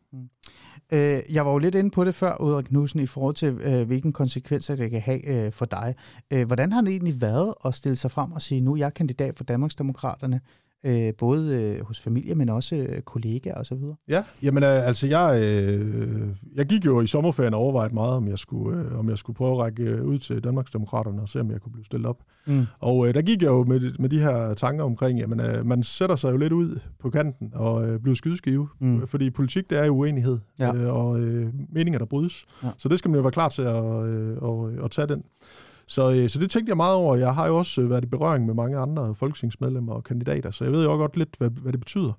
Øh, jeg var jo lidt inde på det før, Ulrik Knudsen, i forhold til, øh, hvilken konsekvenser det kan have øh, for dig. Øh, hvordan har det egentlig været at stille sig frem og sige, nu er jeg kandidat for Danmarksdemokraterne, øh, både øh, hos familie, men også øh, kollegaer osv.? Ja, jamen øh, altså jeg, øh, jeg gik jo i sommerferien og overvejede meget, om jeg skulle, øh, om jeg skulle prøve at række øh, ud til Danmarksdemokraterne og se, om jeg kunne blive stillet op. Mm. Og øh, der gik jeg jo med, med de her tanker omkring, jamen øh, man sætter sig jo lidt ud på kanten og øh, bliver skydeskive, Mm. mm. fordi politik det er jo uenighed, Ja. øh, og øh, meninger der brydes. Ja. Så det skal man jo være klar til at, øh, at, at tage den. Så, øh, så det tænkte jeg meget over. Jeg har jo også øh, været i berøring med mange andre folketingsmedlemmer og kandidater, så jeg ved jo også godt lidt, hvad, hvad det betyder.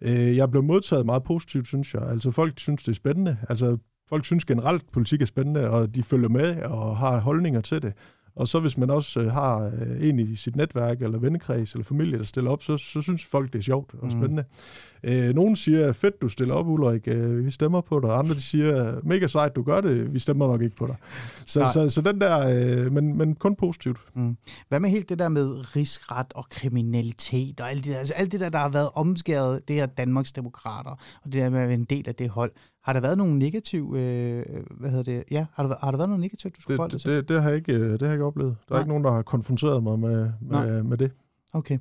Mm. Øh, jeg blev modtaget meget positivt, synes jeg. Altså folk synes, det er spændende. Altså folk synes generelt, politik er spændende, og de følger med og har holdninger til det. Og så hvis man også øh, har øh, en i sit netværk, eller vennekreds, eller familie, der stiller op, så, så synes folk, det er sjovt og Mm. Øh, nogen siger, fedt, du stiller op, Ulrik, øh, vi stemmer på dig. Andre de siger, mega sejt, du gør det, vi stemmer nok ikke på dig. Så, Nej. så, så den der, øh, men, men kun positivt. Mm. Hvad med helt det der med rigsret og kriminalitet og alt det der, altså alt det der, der har været omskæret, det her Danmarks Demokrater, og det der med at være en del af det hold. Har der været nogle negativ, øh, hvad hedder det, ja, har der, har der været noget negativt, du skulle forholde dig Det, til? det, det, har jeg ikke, øh, det har jeg ikke oplevet. Der er Nej. ikke nogen, der har konfronteret mig med, med, med det. Okay.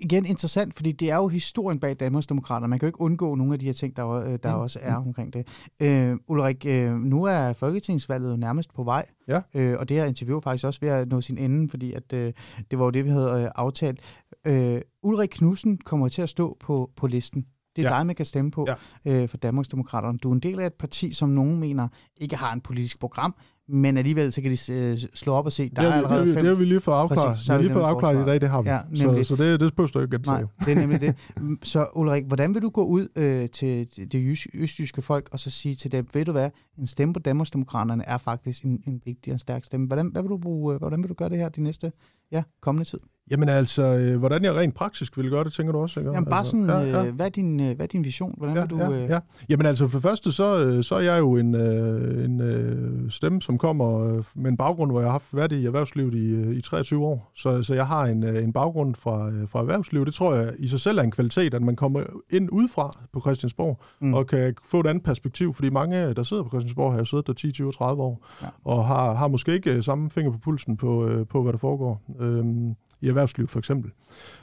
Igen interessant, fordi det er jo historien bag Danmarksdemokraterne. Man kan jo ikke undgå nogle af de her ting, der, øh, der Mm. også er omkring det. Øh, Ulrik, øh, nu er Folketingsvalget jo nærmest på vej, Ja. øh, og det her interview er faktisk også ved at nå sin ende, fordi at, øh, det var jo det, vi havde øh, aftalt. Øh, Ulrik Knudsen kommer til at stå på, på listen. Det er Ja. dig, man kan stemme på Ja. øh, for Danmarksdemokraterne. Du er en del af et parti, som nogen mener ikke har en politisk program, men alligevel så kan de øh, slå op og se, der det, er vi, det, allerede vi, fem det har vi lige fået afklaret. Præcis, så vi har lige fået afklaret i dag, det har vi. Ja, så, nemlig. så det, det du ikke Nej, gentage. det er nemlig det. Så Ulrik, hvordan vil du gå ud øh, til det jys- østjyske folk og så sige til dem, ved du hvad, en stemme på Danmarksdemokraterne er faktisk en, en vigtig og stærk stemme. Hvordan, hvad vil du bruge, øh, hvordan vil du gøre det her de næste ja, kommende tid? Jamen altså, øh, hvordan jeg rent praktisk vil gøre det, tænker du også, ikke? Jamen bare altså, sådan, ja, ja. Øh, hvad, er din, øh, hvad er din vision? Hvordan Ja, vil du... ja, ja. Jamen altså, for det første, så, så er jeg jo en, en stemme, som kommer med en baggrund, hvor jeg har haft været i erhvervslivet i, i 23 år. Så, så jeg har en, en baggrund fra, fra erhvervslivet. Det tror jeg i sig selv er en kvalitet, at man kommer ind udefra på Christiansborg, Mm. og kan få et andet perspektiv, fordi mange, der sidder på Christiansborg, har jo siddet der 10, 20, 30 år, Ja. ja. og har, har måske ikke samme finger på pulsen på, på hvad der foregår. Øhm, i erhvervslivet for eksempel.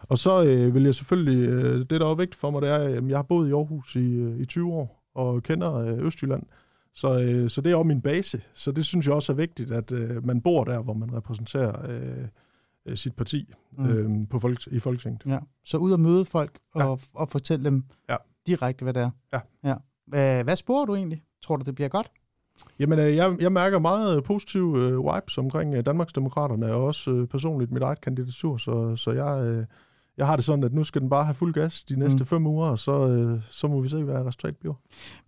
Og så øh, vil jeg selvfølgelig, øh, det der er vigtigt for mig, det er, at jeg har boet i Aarhus i, øh, i 20 år, og kender øh, Østjylland. Så, øh, så det er også min base. Så det synes jeg også er vigtigt, at øh, man bor der, hvor man repræsenterer øh, øh, sit parti mm. øh, på folk, i Folketinget. Ja. Så ud og møde folk og, Ja. og fortælle dem Ja. direkte, hvad det er. Ja. ja. Hvad, hvad sporer du egentlig? Tror du, det bliver godt? Jamen, øh, jeg, jeg mærker meget positive øh, vibes omkring øh, Danmarksdemokraterne, og også øh, personligt mit eget kandidatur, så, så jeg, øh, jeg har det sådan, at nu skal den bare have fuld gas de næste Mm. fem uger, og så, øh, så må vi se, hvad resultatet bliver.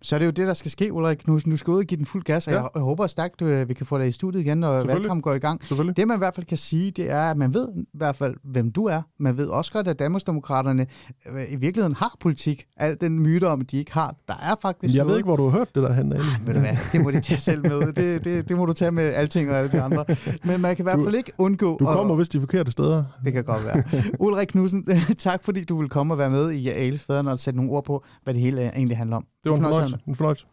Så er det jo det, der skal ske, Ulrik Knudsen. Du skal ud og give den fuld gas, og Ja. jeg, håber stærkt, øh, vi kan få dig i studiet igen, Selvfølgelig. valgkampen går i gang. Det man i hvert fald kan sige, det er, at man ved i hvert fald, hvem du er. Man ved også godt, at Danmarksdemokraterne øh, i virkeligheden har politik. Al den myte om, at de ikke har. Der er faktisk jeg noget. ved ikke, hvor du har hørt det der hen, Ali. Ved du hvad, det må de tage selv med. Det, det, det må du tage med alting og alle de andre. Men man kan i hvert fald ikke undgå... Du at- kommer vist de forkerte steder. Det kan godt være. Ulrik Knudsen, tak fordi du vil komme og være med i Ales Fædrene og sætte nogle ord på, hvad det hele egentlig handler om. Det var en fornøjelse. En fornøjelse.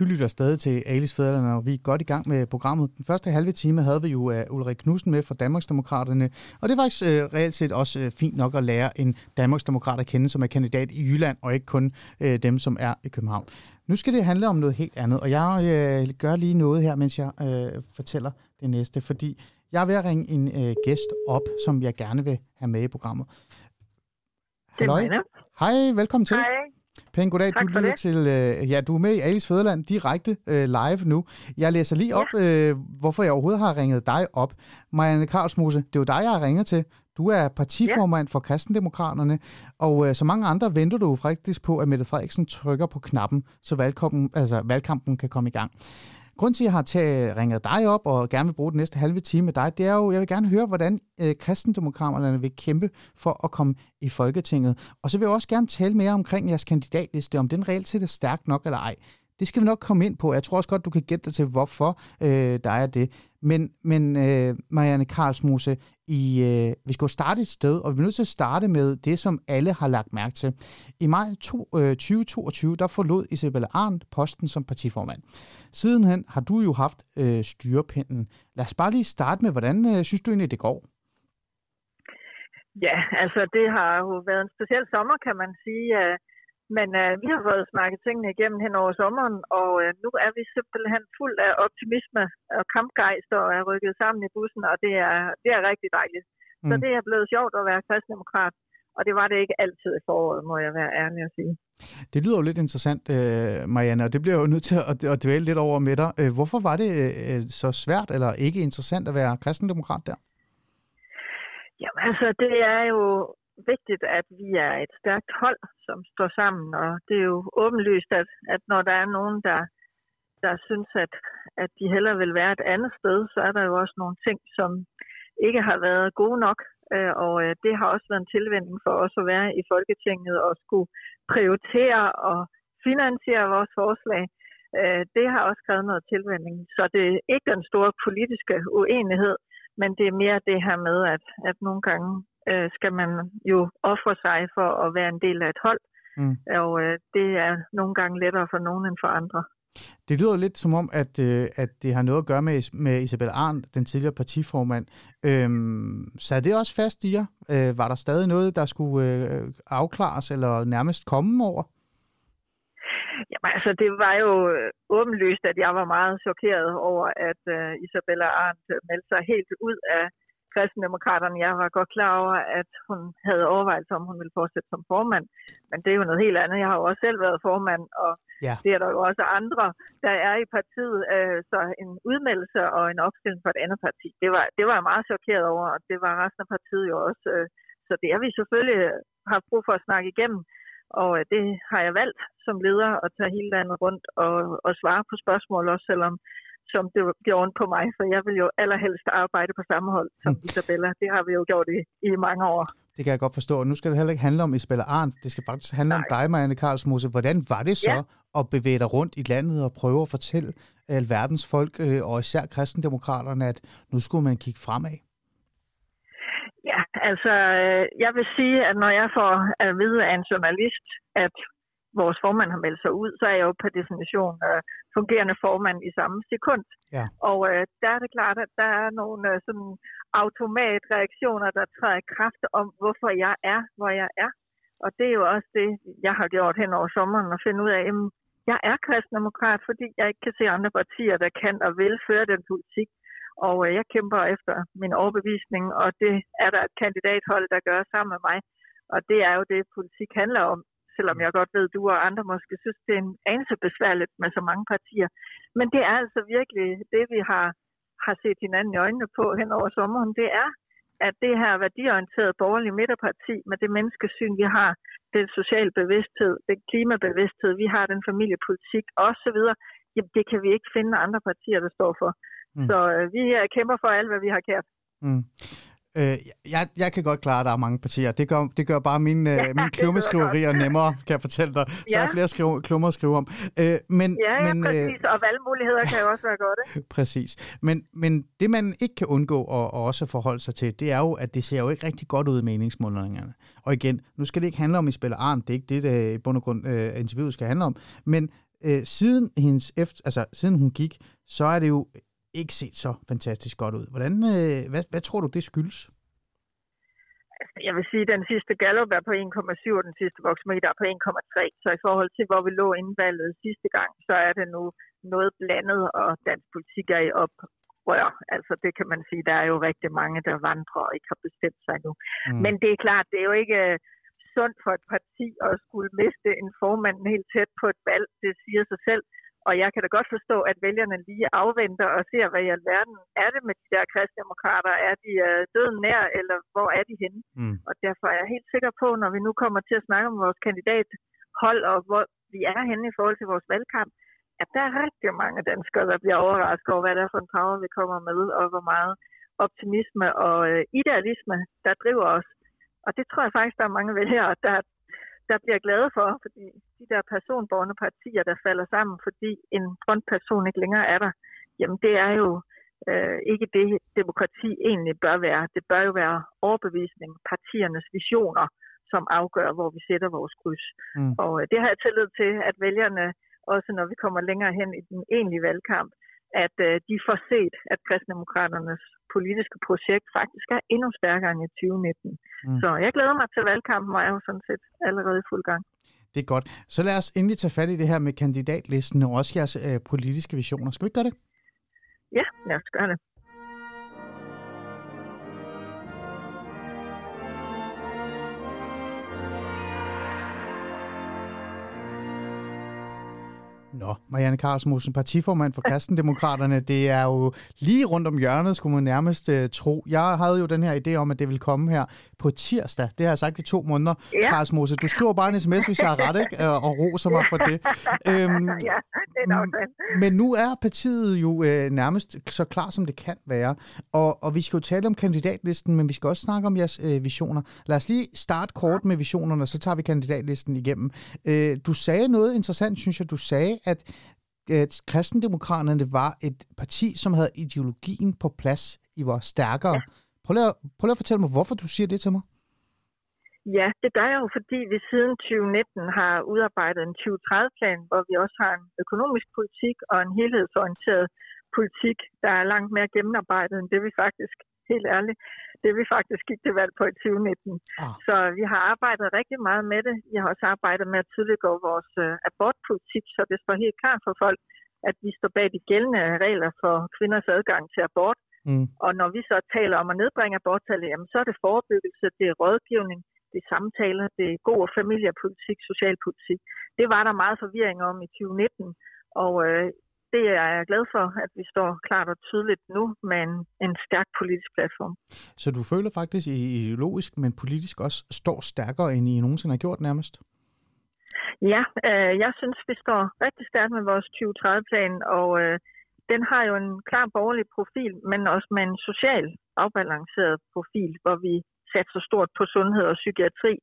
Du lytter stadig til Alice Fædrene, og vi er godt i gang med programmet. Den første halve time havde vi jo uh, Ulrik Knudsen med fra Danmarksdemokraterne, og det er faktisk uh, reelt set også uh, fint nok at lære en Danmarksdemokrat at kende, som er kandidat i Jylland, og ikke kun uh, dem, som er i København. Nu skal det handle om noget helt andet, og jeg uh, gør lige noget her, mens jeg uh, fortæller det næste, fordi jeg er ved at ringe en uh, gæst op, som jeg gerne vil have med i programmet. Halløj. Hej, velkommen til. Hej. Pæn goddag, Tak du lytter det. til, øh, ja, du er med i Alice Fæderland direkte øh, live nu. Jeg læser lige op, øh, hvorfor jeg overhovedet har ringet dig op. Marianne Karlsmose, det er jo dig, jeg har ringet til. Du er partiformand for Kristendemokraterne, og øh, så mange andre venter du faktisk på, at Mette Frederiksen trykker på knappen, så valgkampen, altså, valgkampen kan komme i gang. Grunden til, at jeg har taget, ringet dig op og gerne vil bruge den næste halve time med dig, det er jo, jeg vil gerne høre, hvordan øh, kristendemokraterne vil kæmpe for at komme i Folketinget. Og så vil jeg også gerne tale mere omkring jeres kandidatliste, om den reelt set er stærk nok eller ej. Det skal vi nok komme ind på. Jeg tror også godt, du kan gætte dig til, hvorfor øh, der er det. Men, men øh, Marianne Karlsmose, i, øh, vi skal jo starte et sted, og vi er nødt til at starte med det, som alle har lagt mærke til. I maj to, øh, 2022, der forlod Isabella Arndt posten som partiformand. Sidenhen har du jo haft øh, styrepinden. Lad os bare lige starte med, hvordan øh, synes du egentlig, det går? Ja, altså det har jo været en speciel sommer, kan man sige. Øh, men øh, vi har fået snakket tingene igennem hen over sommeren, og øh, nu er vi simpelthen fuld af optimisme og kampgejst og er rykket sammen i bussen, og det er, det er rigtig dejligt. Mm. Så det er blevet sjovt at være kristendemokrat, og det var det ikke altid i foråret, må jeg være ærlig at sige. Det lyder jo lidt interessant, øh, Marianne, og det bliver jeg jo nødt til at, dvæle lidt over med dig. Øh, hvorfor var det øh, så svært eller ikke interessant at være kristendemokrat der? Jamen altså, det er jo vigtigt, at vi er et stærkt hold, som står sammen, og det er jo åbenlyst, at, at når der er nogen, der, der synes, at, at de hellere vil være et andet sted, så er der jo også nogle ting, som ikke har været gode nok, øh, og øh, det har også været en tilvænding for os at være i Folketinget og skulle prioritere og finansiere vores forslag. Øh, det har også krævet noget tilvænding, så det er ikke den store politiske uenighed, men det er mere det her med, at, at nogle gange øh, skal man jo ofre sig for at være en del af et hold. Mm. Og øh, det er nogle gange lettere for nogen end for andre. Det lyder lidt som om, at, øh, at det har noget at gøre med, med Isabel Arndt, den tidligere partiformand. Øhm, så det også fast i jer? Øh, var der stadig noget, der skulle øh, afklares eller nærmest komme over? Jamen altså, det var jo øh, åbenlyst, at jeg var meget chokeret over, at uh, Isabella Arndt meldte sig helt ud af kristendemokraterne. Jeg var godt klar over, at hun havde overvejelser om, hun ville fortsætte som formand. Men det er jo noget helt andet. Jeg har jo også selv været formand, og ja. det er der jo også andre, der er i partiet. Øh, så en udmeldelse og en opstilling for et andet parti, det var, det var jeg meget chokeret over, og det var resten af partiet jo også. Øh, så det har vi selvfølgelig haft brug for at snakke igennem. Og øh, det har jeg valgt som leder at tage hele landet rundt og, og svare på spørgsmål, også selvom som det gjorde på mig, for jeg vil jo allerhelst arbejde på samme hold som mm. Isabella. Det har vi jo gjort i, i mange år. Det kan jeg godt forstå. Og nu skal det heller ikke handle om Isabella Arndt. Det skal faktisk handle Nej. om dig, Marianne Karlsmose. Hvordan var det så ja. at bevæge dig rundt i landet og prøve at fortælle alverdens folk, øh, og især kristendemokraterne, at nu skulle man kigge fremad? Ja, altså, øh, jeg vil sige, at når jeg får at vide af en journalist, at vores formand har meldt sig ud, så er jeg jo per definition øh, fungerende formand i samme sekund. Ja. Og øh, der er det klart, at der er nogle øh, sådan automatreaktioner, der træder i kraft om, hvorfor jeg er, hvor jeg er. Og det er jo også det, jeg har gjort hen over sommeren, at finde ud af, at jeg er kristendemokrat, fordi jeg ikke kan se andre partier, der kan og vil føre den politik. Og øh, jeg kæmper efter min overbevisning, og det er der et kandidathold, der gør sammen med mig. Og det er jo det, politik handler om selvom jeg godt ved, du og andre måske synes, det er en anelse besværligt med så mange partier. Men det er altså virkelig det, vi har, har set hinanden i øjnene på hen over sommeren. Det er, at det her værdiorienterede borgerlige midterparti med det menneskesyn, vi har, den social bevidsthed, den klimabevidsthed, vi har, den familiepolitik osv., jamen det kan vi ikke finde andre partier, der står for. Mm. Så øh, vi kæmper for alt, hvad vi har kært. Mm. Øh, jeg, jeg kan godt klare, at der er mange partier. Det gør, det gør bare mine, ja, mine klummeskriverier nemmere, kan jeg fortælle dig. Så ja. er flere skrive, klummer at skrive om. Øh, men, ja, ja, men, præcis. Øh, og valgmuligheder kan jo også være godt. præcis. Men, men det, man ikke kan undgå at, at også forholde sig til, det er jo, at det ser jo ikke rigtig godt ud i meningsmålingerne. Og igen, nu skal det ikke handle om, I spiller Arn. Det er ikke det, der i bund og grund interviewet skal handle om. Men uh, siden, hendes efter, altså, siden hun gik, så er det jo ikke set så fantastisk godt ud. Hvordan, øh, hvad, hvad tror du, det skyldes? Jeg vil sige, at den sidste Gallup er på 1,7, og den sidste Voxmeter er på 1,3. Så i forhold til, hvor vi lå inden valget sidste gang, så er det nu noget blandet, og dansk politik er i oprør. Altså det kan man sige, der er jo rigtig mange, der vandrer og ikke har bestemt sig nu. Mm. Men det er klart, det er jo ikke øh, sundt for et parti at skulle miste en formand helt tæt på et valg. Det siger sig selv. Og jeg kan da godt forstå, at vælgerne lige afventer og ser, hvad i alverden er det med de der kristdemokrater. Er de uh, døden nær, eller hvor er de henne? Mm. Og derfor er jeg helt sikker på, når vi nu kommer til at snakke om vores kandidathold, og hvor vi er henne i forhold til vores valgkamp, at der er rigtig mange danskere, der bliver overrasket over, hvad det er for en power, vi kommer med, og hvor meget optimisme og øh, idealisme, der driver os. Og det tror jeg faktisk, der er mange vælgere, der, der bliver glade for, fordi de der personborgende partier, der falder sammen, fordi en frontperson ikke længere er der, jamen det er jo øh, ikke det, demokrati egentlig bør være. Det bør jo være overbevisning, partiernes visioner, som afgør, hvor vi sætter vores kryds. Mm. Og øh, det har jeg tillid til, at vælgerne, også når vi kommer længere hen i den egentlige valgkamp, at øh, de får set, at kristendemokraternes politiske projekt faktisk er endnu stærkere end i 2019. Mm. Så jeg glæder mig til valgkampen, og er jo sådan set allerede i fuld gang. Det er godt. Så lad os endelig tage fat i det her med kandidatlisten og også jeres øh, politiske visioner. Skal vi ikke gøre det? Ja, lad os gøre det. Nå, Marianne Karlsmussen, partiformand for Kristendemokraterne, det er jo lige rundt om hjørnet, skulle man nærmest uh, tro. Jeg havde jo den her idé om, at det ville komme her på tirsdag. Det har jeg sagt i to måneder, ja. Karlsmose. Du skriver bare en sms, hvis jeg har ret, ikke? Og roser mig for det. Øhm, ja, det er nok. Men nu er partiet jo uh, nærmest så klar, som det kan være. Og, og vi skal jo tale om kandidatlisten, men vi skal også snakke om jeres uh, visioner. Lad os lige starte kort med visionerne, så tager vi kandidatlisten igennem. Uh, du sagde noget interessant, synes jeg. Du sagde, at, at kristendemokraterne var et parti, som havde ideologien på plads, I var stærkere. Ja. Prøv, lige at, prøv lige at fortælle mig, hvorfor du siger det til mig. Ja, det gør jeg jo, fordi vi siden 2019 har udarbejdet en 2030-plan, hvor vi også har en økonomisk politik og en helhedsorienteret politik, der er langt mere gennemarbejdet end det, vi faktisk, helt ærligt, det vi faktisk gik til valg på i 2019. Ah. Så vi har arbejdet rigtig meget med det. Vi har også arbejdet med at tydeliggøre vores uh, abortpolitik, så det står helt klart for folk, at vi står bag de gældende regler for kvinders adgang til abort. Mm. Og når vi så taler om at nedbringe aborttallet, jamen, så er det forebyggelse, det er rådgivning, det er samtaler, det er god familiepolitik, socialpolitik. Det var der meget forvirring om i 2019, og øh, det er jeg glad for, at vi står klart og tydeligt nu med en, en stærk politisk platform. Så du føler faktisk ideologisk, men politisk også står stærkere, end I nogensinde har gjort nærmest? Ja, øh, jeg synes, vi står rigtig stærkt med vores 2030-plan, og øh, den har jo en klar borgerlig profil, men også med en social afbalanceret profil, hvor vi satser stort på sundhed og psykiatri.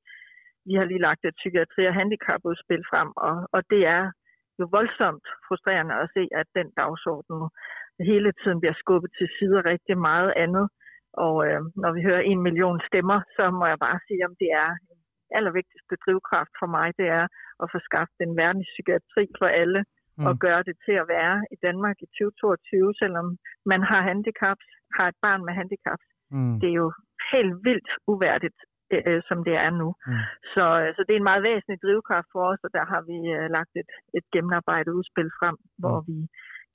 Vi har lige lagt et psykiatri- og handicapudspil frem, og, og det er jo voldsomt frustrerende at se, at den dagsorden hele tiden bliver skubbet til side rigtig meget andet. Og øh, når vi hører en million stemmer, så må jeg bare sige, om det er en allervigtigste drivkraft for mig, det er at få skabt en verdenspsykiatri for alle, mm. og gøre det til at være i Danmark i 2022, selvom man har handicaps, har et barn med handicaps. Mm. Det er jo helt vildt uværdigt øh, som det er nu. Mm. Så, øh, så det er en meget væsentlig drivkraft for os, og der har vi øh, lagt et, et gennemarbejdet udspil frem, mm. hvor vi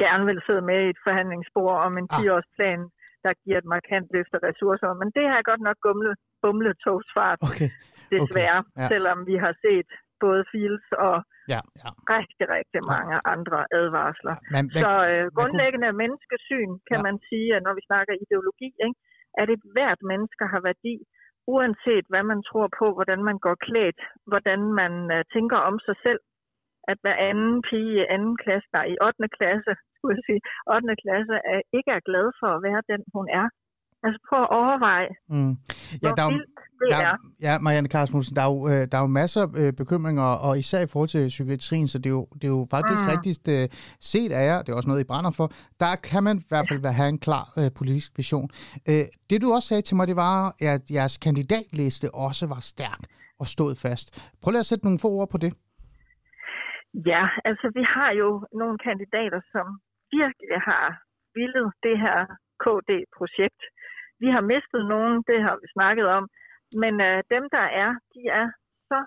gerne vil sidde med i et forhandlingsspor om en 10-årsplan, ah. der giver et markant løft af ressourcer. Men det har godt nok gumlet, bumlet togsfart, okay. desværre, okay. Ja. selvom vi har set både Fields og ja, ja. rigtig, rigtig mange ja. andre advarsler. Ja, men, så øh, grundlæggende kunne... menneskesyn, kan ja. man sige, at når vi snakker ideologi, ikke, at et hvert menneske har værdi, uanset hvad man tror på, hvordan man går klædt, hvordan man øh, tænker om sig selv, at hver anden pige i anden klasse, der i 8. klasse, skulle jeg sige, 8. klasse, er, ikke er glad for at være den, hun er. Altså prøv at overveje, mm. ja, der er, det der, er. Ja, Marianne Karsmussen, der er jo, øh, der er jo masser af øh, bekymringer, og især i forhold til psykiatrien, så det er jo, det er jo faktisk mm. rigtigst uh, set af jer, det er også noget, I brænder for, der kan man i hvert fald have en klar uh, politisk vision. Uh, det du også sagde til mig, det var, at jeres kandidatliste også var stærk og stod fast. Prøv lige at sætte nogle få ord på det. Ja, altså vi har jo nogle kandidater, som virkelig har villet det her KD-projekt. Vi har mistet nogen, det har vi snakket om, men øh, dem, der er, de er så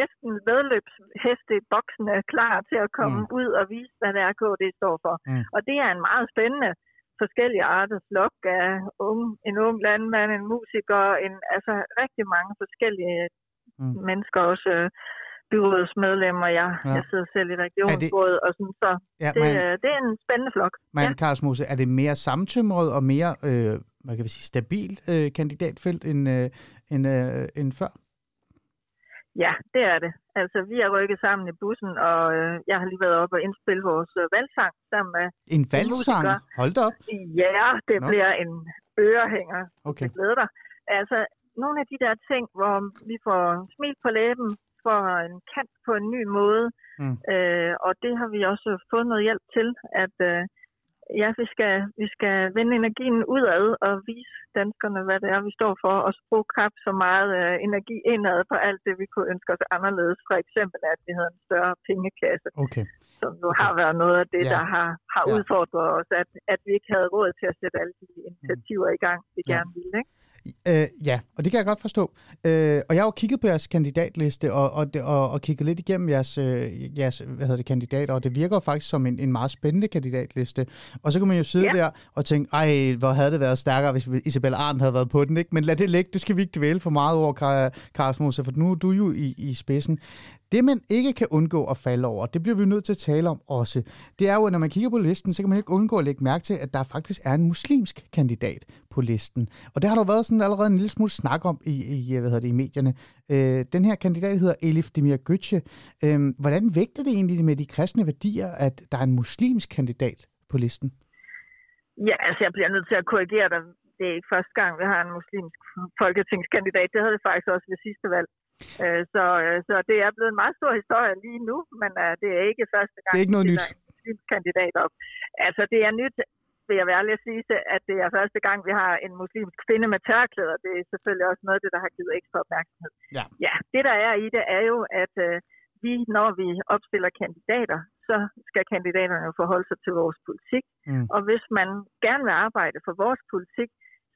næsten vedløbsheste boksene klar til at komme mm. ud og vise, hvad det er, KD står for. Mm. Og det er en meget spændende forskellige arter flok af unge, en ung landmand, en musiker, en, altså rigtig mange forskellige mm. mennesker også. Øh, byrådsmedlemmer. Jeg, ja. jeg sidder selv i regionsrådet, det... og sådan, så ja, det, man, det er en spændende flok. Men ja. Karlsmose, er det mere samtømret og mere øh, hvad kan vi sige, stabilt øh, kandidatfelt end, øh, end, øh, end før? Ja, det er det. Altså, vi er rykket sammen i bussen, og øh, jeg har lige været oppe og indspille vores øh, valgsang sammen med En valgsang? Hold da op. Ja, det Nå. Bliver en ørehænger. Okay. Jeg glæder dig. Altså, nogle af de der ting, hvor vi får smil på læben, får en kant på en ny måde, Mm. øh, og det har vi også fået noget hjælp til, at øh, ja, vi skal, vi skal vende energien udad og vise danskerne, hvad det er, vi står for, og bruge krab så meget øh, energi indad på alt det, vi kunne ønske os anderledes. For eksempel, at vi havde en større pengekasse, Okay. som jo Okay. har været noget af det, Ja. der har, har Ja. udfordret os, at, at vi ikke havde råd til at sætte alle de initiativer i gang, vi Ja. gerne ville. Ikke? Øh, ja, og det kan jeg godt forstå. Øh, og jeg har jo kigget på jeres kandidatliste og, og, og, og kigget lidt igennem jeres, øh, jeres hvad hedder det, kandidater, og det virker faktisk som en, en meget spændende kandidatliste. Og så kan man jo sidde ja. Der og tænke, ej, hvor havde det været stærkere, hvis Isabella Arndt havde været på den, ikke? Men lad det ligge, det skal vi ikke dvæle for meget over, Karlsmose, for nu er du jo i, i spidsen. Det, man ikke kan undgå at falde over, det bliver vi nødt til at tale om også. Det er jo, at når man kigger på listen, så kan man ikke undgå at lægge mærke til, at der faktisk er en muslimsk kandidat på listen. Og det har der været sådan allerede en lille smule snak om i, i, hvad hedder det, i medierne. Øh, den her kandidat hedder Elif Demir Götze. Øh, hvordan vægter det egentlig med de kristne værdier, at der er en muslimsk kandidat på listen? Ja, altså jeg bliver nødt til at korrigere dig. Det er ikke første gang, vi har en muslimsk folketingskandidat. Det havde vi faktisk også ved sidste valg. Øh, Så, øh, så det er blevet en meget stor historie lige nu, men øh, det er ikke første gang, Det er ikke noget nyt. en kandidat op. Altså det er nyt, vil jeg være ærlig at sige, at det er første gang, vi har en muslimsk kvinde med tørklæder. Det er selvfølgelig også noget af det, der har givet ekstra opmærksomhed. Ja. ja det der er i det, er jo, at øh, vi, når vi opstiller kandidater, så skal kandidaterne jo forholde sig til vores politik. Mm. Og hvis man gerne vil arbejde for vores politik,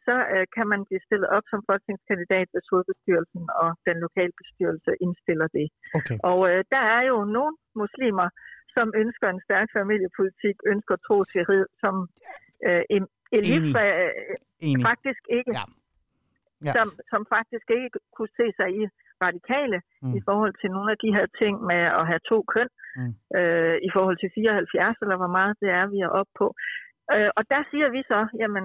så øh, kan man blive stillet op som folketingskandidat, hvis hovedbestyrelsen og den lokale bestyrelse indstiller det. Okay. Og øh, der er jo nogle muslimer, som ønsker en stærk familiepolitik, ønsker trosfrihed, som øh, Elif øh, faktisk ikke, Ja. Ja. Som, som faktisk ikke kunne se sig i radikale mm. i forhold til nogle af de her ting med at have to køn, Mm. øh, i forhold til 74, eller hvor meget det er, vi er oppe på. Øh, og der siger vi så, jamen,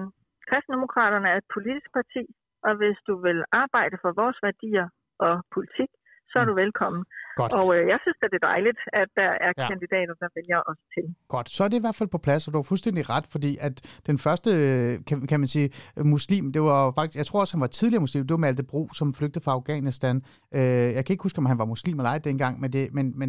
Kristendemokraterne er et politisk parti, og hvis du vil arbejde for vores værdier og politik, så er Mm. du velkommen. Godt. Og øh, jeg synes, at det er dejligt, at der er Ja. kandidater, der vælger os til. Godt, så er det i hvert fald på plads, og du har fuldstændig ret, fordi at den første, øh, kan, kan man sige, muslim, det var faktisk, jeg tror også, han var tidligere muslim, det var Malte Bro, som flygtede fra Afghanistan. Øh, jeg kan ikke huske, om han var muslim eller ej dengang, men, det, men, men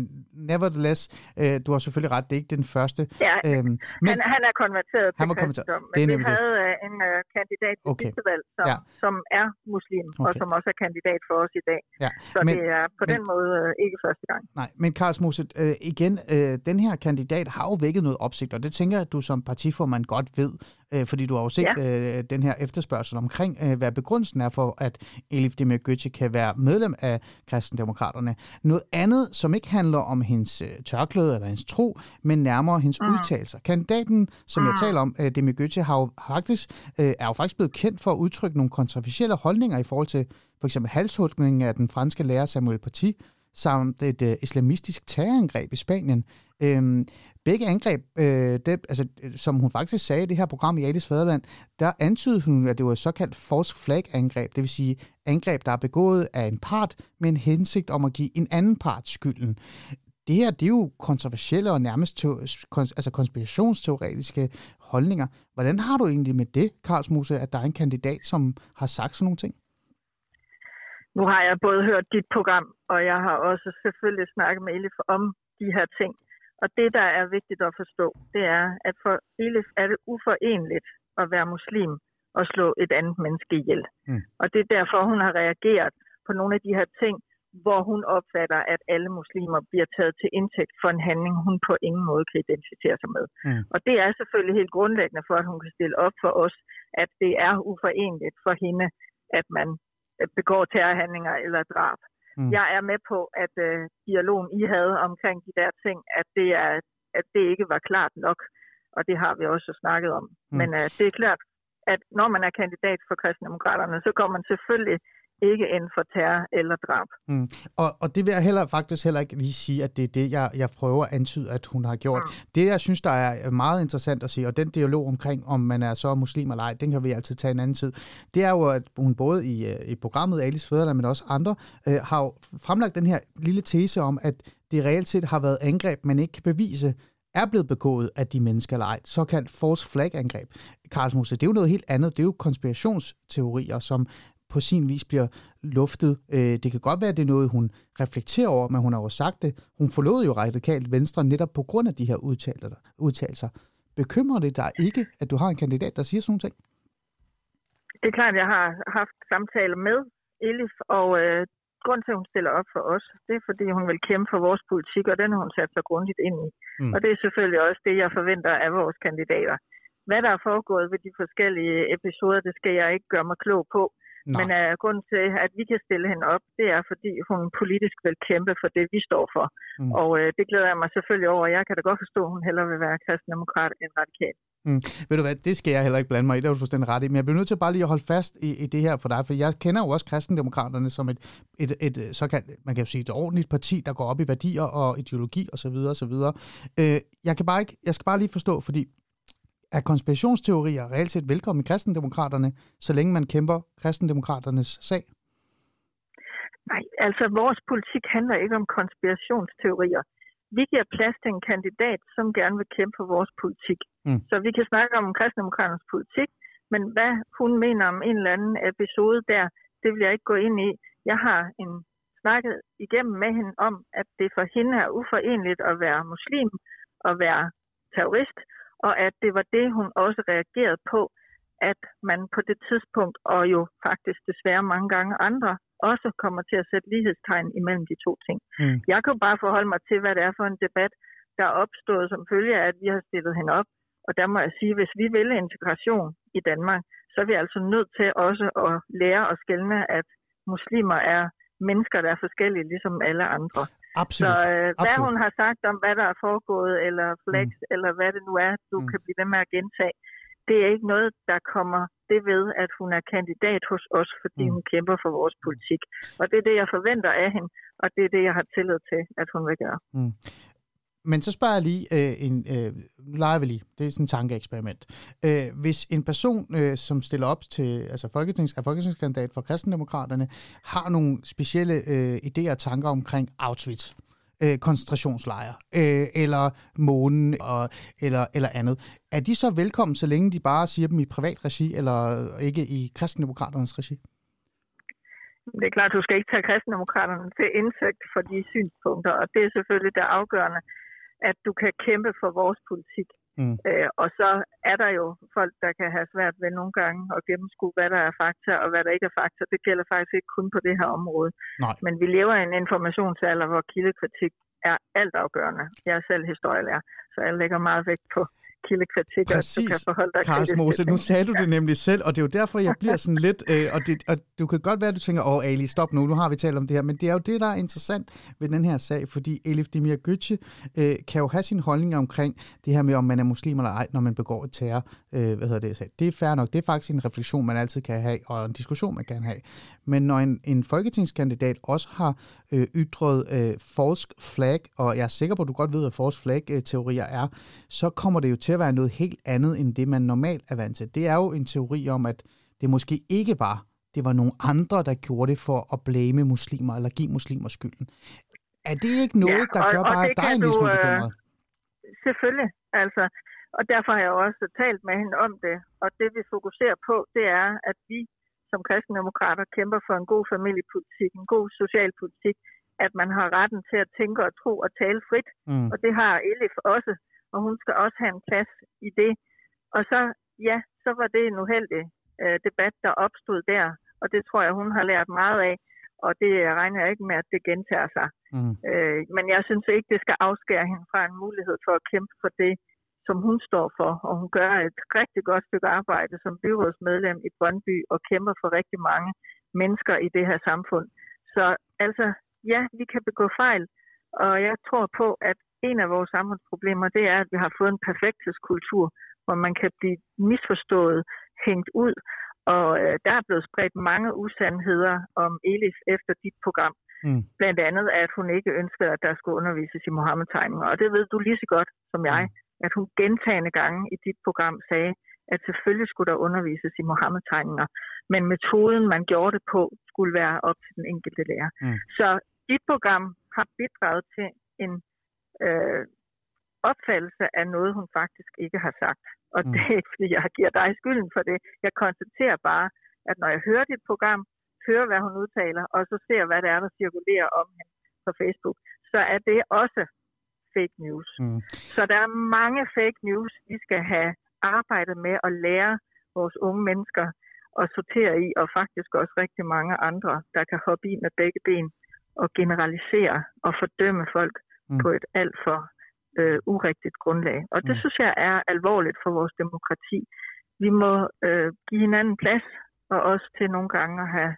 nevertheless, øh, du har selvfølgelig ret, det er ikke den første. Ja, Øhm, men, han, han er konverteret Han var konverteret. kristendom, Det er men vi nemlig det. havde øh, en øh, kandidat til Okay. sidste valg, som, Ja. som er muslim, okay. og som også er kandidat for os i dag. Ja, Så men- men, det er på men- den måde øh, ikke første gang. Nej, men Karls Mose, øh, igen, øh, den her kandidat har jo vækket noget opsigt, og det tænker jeg, at du som partiformand godt ved, øh, fordi du har jo set ja. øh, den her efterspørgsel omkring, øh, hvad begrundelsen er for, at Elif Demir Götze kan være medlem af Kristendemokraterne. Noget andet, som ikke handler om hendes øh, tørklæde eller hendes tro, men nærmere hendes mm. udtalelser. Kandidaten, som mm. jeg taler om, øh, Demir Götze, har jo faktisk, øh, er jo faktisk blevet kendt for at udtrykke nogle kontroversielle holdninger i forhold til for eksempel halshugningen af den franske lærer Samuel Paty, samt et øh, islamistisk terrorangreb i Spanien. Øhm, begge angreb, øh, det, altså, øh, som hun faktisk sagde i det her program i Alice Fæderland, der antydede hun, at det var et såkaldt false flag angreb, det vil sige angreb, der er begået af en part med en hensigt om at give en anden part skylden. Det her, det er jo kontroversielle og nærmest to, kons, altså konspirationsteoretiske holdninger. Hvordan har du egentlig med det, Karlsmose, at der er en kandidat, som har sagt sådan nogle ting? Nu har jeg både hørt dit program, og jeg har også selvfølgelig snakket med Elif om de her ting. Og det, der er vigtigt at forstå, det er, at for Elif er det uforenligt at være muslim og slå et andet menneske ihjel. Mm. Og det er derfor, hun har reageret på nogle af de her ting, hvor hun opfatter, at alle muslimer bliver taget til indtægt for en handling, hun på ingen måde kan identificere sig med. Mm. Og det er selvfølgelig helt grundlæggende for, at hun kan stille op for os, at det er uforenligt for hende, at man begår terrorhandlinger eller drab. Mm. Jeg er med på, at øh, dialogen I havde omkring de der ting, at det, er, at det ikke var klart nok, og det har vi også snakket om. Mm. Men øh, det er klart, at når man er kandidat for kristendemokraterne, så går man selvfølgelig ikke end for terror eller drab. Mm. Og, og det vil jeg heller faktisk heller ikke lige sige, at det er det, jeg, jeg prøver at antyde, at hun har gjort. Mm. Det, jeg synes, der er meget interessant at se, og den dialog omkring, om man er så muslim eller ej, den kan vi altid tage en anden tid, det er jo, at hun både i, øh, i programmet Alice Fæderland, men også andre, øh, har fremlagt den her lille tese om, at det reelt set har været angreb, man ikke kan bevise, er blevet begået af de mennesker eller ej. Såkaldt false flag angreb. Karlsmose, det er jo noget helt andet. Det er jo konspirationsteorier, som på sin vis bliver luftet. Øh, det kan godt være, at det er noget, hun reflekterer over, men hun har jo sagt det. Hun forlod jo radikalt venstre netop på grund af de her udtalelser. Bekymrer det dig ikke, at du har en kandidat, der siger sådan ting? Det er klart, jeg har haft samtaler med Elif, og øh, grund til, at hun stiller op for os, det er, fordi hun vil kæmpe for vores politik, og den har hun sat sig grundigt ind i. Mm. Og det er selvfølgelig også det, jeg forventer af vores kandidater. Hvad der er foregået ved de forskellige episoder, det skal jeg ikke gøre mig klog på. Nej. Men uh, grunden til, at vi kan stille hende op, det er, fordi hun politisk vil kæmpe for det, vi står for. Mm. Og uh, det glæder jeg mig selvfølgelig over. Jeg kan da godt forstå, at hun hellere vil være kristendemokrat end radikal. Mm. Ved du hvad, det skal jeg heller ikke blande mig i, det er du fuldstændig ret i. Men jeg bliver nødt til bare lige at holde fast i, i det her for dig, for jeg kender jo også kristendemokraterne som et, et, et, et såkaldt, man kan jo sige, et ordentligt parti, der går op i værdier og ideologi osv. osv. Øh, jeg, kan bare ikke, jeg skal bare lige forstå, fordi er konspirationsteorier reelt set velkommen i kristendemokraterne, så længe man kæmper kristendemokraternes sag? Nej, altså vores politik handler ikke om konspirationsteorier. Vi giver plads til en kandidat, som gerne vil kæmpe for vores politik. Mm. Så vi kan snakke om kristendemokraternes politik, men hvad hun mener om en eller anden episode der, det vil jeg ikke gå ind i. Jeg har en snakket igennem med hende om, at det for hende er uforenligt at være muslim og være terrorist, og at det var det, hun også reagerede på, at man på det tidspunkt, og jo faktisk desværre mange gange andre, også kommer til at sætte lighedstegn imellem de to ting. Mm. Jeg kan bare forholde mig til, hvad det er for en debat, der er opstået som følge af, at vi har stillet hende op. Og der må jeg sige, at hvis vi vil integration i Danmark, så er vi altså nødt til også at lære og skælne, at muslimer er mennesker, der er forskellige, ligesom alle andre. Absolut. Så øh, hvad Absolut. hun har sagt om, hvad der er foregået, eller flex, mm. eller hvad det nu er, du mm. kan blive ved med at gentage, det er ikke noget, der kommer det ved, at hun er kandidat hos os, fordi mm. hun kæmper for vores politik. Og det er det, jeg forventer af hende, og det er det, jeg har tillid til, at hun vil gøre. Mm. Men så spørger jeg lige, øh, en, øh, nu leger vi lige, det er sådan et tankeeksperiment. Øh, hvis en person, øh, som stiller op til, altså folketings, er folketingskandidat for kristendemokraterne, har nogle specielle øh, idéer og tanker omkring Auschwitz, øh, koncentrationslejre, øh, eller månen, og, eller, eller andet. Er de så velkommen, så længe de bare siger dem i privat regi, eller ikke i kristendemokraternes regi? Det er klart, du skal ikke tage kristendemokraterne til indsigt for de synspunkter, og det er selvfølgelig det afgørende at du kan kæmpe for vores politik. Mm. Øh, og så er der jo folk, der kan have svært ved nogle gange at gennemskue, hvad der er fakta og hvad der ikke er fakta. Det gælder faktisk ikke kun på det her område. Nej. Men vi lever i en informationsalder, hvor kildekritik er altafgørende. Jeg er selv historielærer, så jeg lægger meget vægt på kildekritik, Præcis. og du kan forholde dig Karls Mose, nu sagde du det nemlig selv, og det er jo derfor, jeg bliver sådan lidt, øh, og, det, og du kan godt være, at du tænker, åh Ali, stop nu, nu har vi talt om det her, men det er jo det, der er interessant ved den her sag, fordi Elif Demir Götze øh, kan jo have sin holdning omkring det her med, om man er muslim eller ej, når man begår et terror, øh, hvad hedder det, det er fair nok, det er faktisk en refleksion, man altid kan have, og en diskussion, man kan have. Men når en, en folketingskandidat også har øh, ytret øh, falsk flag, og jeg er sikker på, at du godt ved, hvad falsk flag-teorier er, så kommer det jo til at være noget helt andet, end det man normalt er vant til. Det er jo en teori om, at det måske ikke var, det var nogle andre, der gjorde det for at blame muslimer, eller give muslimer skylden. Er det ikke noget, ja, der gør og, bare og dig en lille smule øh, bekymret? Selvfølgelig, altså. Og derfor har jeg også talt med hende om det. Og det vi fokuserer på, det er, at vi som kristendemokrater kæmper for en god familiepolitik, en god socialpolitik, at man har retten til at tænke og tro og tale frit. Mm. Og det har Elif også, og hun skal også have en plads i det. Og så, ja, så var det en uheldig øh, debat, der opstod der, og det tror jeg, hun har lært meget af, og det regner jeg ikke med, at det gentager sig. Mm. Øh, men jeg synes ikke, det skal afskære hende fra en mulighed for at kæmpe for det, som hun står for, og hun gør et rigtig godt stykke arbejde som byrådsmedlem i Brøndby og kæmper for rigtig mange mennesker i det her samfund. Så altså, ja, vi kan begå fejl, og jeg tror på, at en af vores samfundsproblemer, det er, at vi har fået en perfekthedskultur, hvor man kan blive misforstået, hængt ud, Og øh, der er blevet spredt mange usandheder om Elif efter dit program. Mm. Blandt andet, at hun ikke ønskede, at der skulle undervises i Mohammed-tegninger. Og det ved du lige så godt som jeg, at hun gentagende gange i dit program sagde, at selvfølgelig skulle der undervises i Mohammed-tegninger, men metoden, man gjorde det på, skulle være op til den enkelte lærer. Mm. Så dit program har bidraget til en øh, opfattelse af noget, hun faktisk ikke har sagt. Og Mm. det er ikke, fordi jeg giver dig skylden for det. Jeg konstaterer bare, at når jeg hører dit program, hører, hvad hun udtaler, og så ser, hvad det er, der cirkulerer om hende på Facebook, så er det også fake news. Mm. Så der er mange fake news, vi skal have arbejdet med at lære vores unge mennesker at sortere i, og faktisk også rigtig mange andre, der kan hoppe i med begge ben og generalisere og fordømme folk Mm. på et alt for øh, urigtigt grundlag. Og det mm. synes jeg er alvorligt for vores demokrati. Vi må øh, give hinanden plads, og også til nogle gange at have,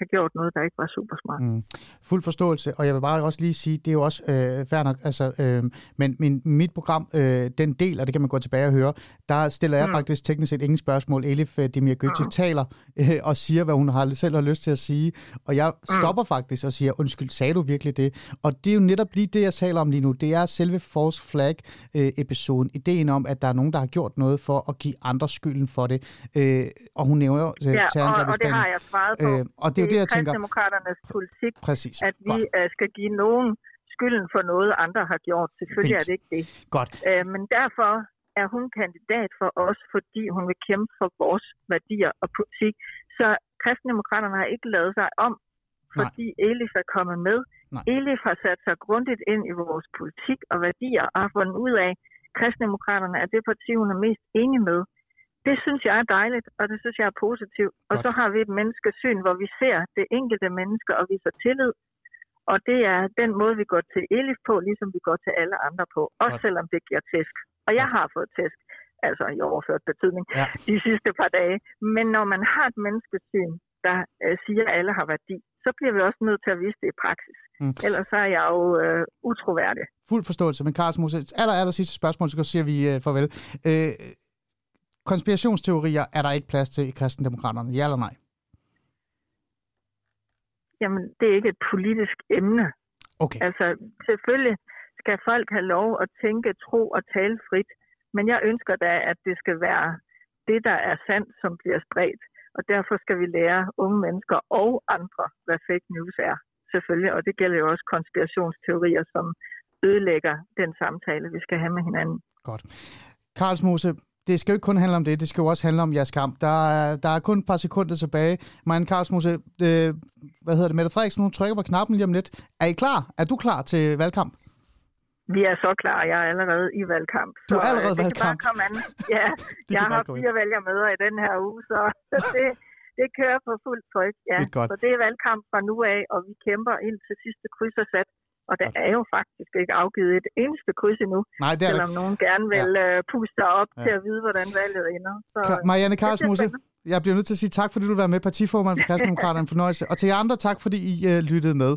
have gjort noget, der ikke var super smart. Mm. Fuld forståelse, og jeg vil bare også lige sige, det er jo også øh, fair nok, altså, øh, men min, mit program, øh, den del, og det kan man gå tilbage og høre, der stiller jeg mm. Mm. faktisk teknisk set ingen spørgsmål. Elif øh, Demir Götze Mm. taler øh, og siger, hvad hun har, selv har lyst til at sige, og jeg stopper faktisk og siger, undskyld, sagde du virkelig det? Og det er jo netop lige det, jeg taler om lige nu. Det er selve false flag-episoden. Ideen om, at der er nogen, der har gjort noget for at give andre skylden for det. Øh, og hun nævner øh, Ja, og, og det har jeg svaret på. Øh, og det jo det, jeg tænker. Kristdemokraternes politik, Præcis. at vi Godt. øh, skal give nogen skylden for noget, andre har gjort. Selvfølgelig Fint. er det ikke det. Godt. Øh, men derfor er hun kandidat for os, fordi hun vil kæmpe for vores værdier og politik. Så kristdemokraterne har ikke lavet sig om, fordi Nej. Elif er kommet med. Nej. Elif har sat sig grundigt ind i vores politik og værdier og har fundet ud af, at kristdemokraterne er det parti, hun er mest enig med. Det synes jeg er dejligt, og det synes jeg er positivt. Og Godt. så har vi et menneskesyn, hvor vi ser det enkelte menneske og viser tillid. Og det er den måde, vi går til Elif på, ligesom vi går til alle andre på. Også Godt. selvom det giver tæsk. Og jeg Godt. har fået tæsk, altså i overført betydning, Ja. de sidste par dage. Men når man har et menneskesyn, der øh, siger, at alle har værdi, så bliver vi også nødt til at vise det i praksis. Mm. Ellers så er jeg jo øh, utroværdig. Fuld forståelse. Men Karls Mose, aller, aller sidste spørgsmål, så siger vi øh, farvel. Øh, konspirationsteorier er der ikke plads til i kristendemokraterne. Ja eller nej? Jamen, det er ikke et politisk emne. Okay. Altså, selvfølgelig skal folk have lov at tænke, tro og tale frit. Men jeg ønsker da, at det skal være det, der er sandt, som bliver spredt. Og derfor skal vi lære unge mennesker og andre, hvad fake news er. Selvfølgelig. Og det gælder jo også konspirationsteorier, som ødelægger den samtale, vi skal have med hinanden. Godt. Karls Mose, det skal jo ikke kun handle om det, det skal jo også handle om jeres kamp. Der er, der er kun et par sekunder tilbage. Men Karls Mose, øh, hvad hedder det, Mette Frederiksen, hun trykker på knappen lige om lidt. Er I klar? Er du klar til valgkamp? Vi er så klar. Jeg er allerede i valgkamp. Du er øh, allerede det valgkamp. Kan bare komme an. Ja, jeg har fire vælgermøder i den her uge, så det, det kører på fuld tryk. Ja. Det er godt. Så det er valgkamp fra nu af, og vi kæmper ind til sidste kryds er sat. Og der er jo faktisk ikke afgivet et eneste kryds endnu, Nej, det er selvom det. nogen gerne vil ja. puste sig op Ja. til at vide, hvordan valget ender. Så, Ka- Marianne det bliver Karlsmose, jeg bliver nødt til at sige tak, fordi du vil være med, partiformand for Kristendemokraterne. En fornøjelse. Og til jer andre, tak, fordi I uh, lyttede med.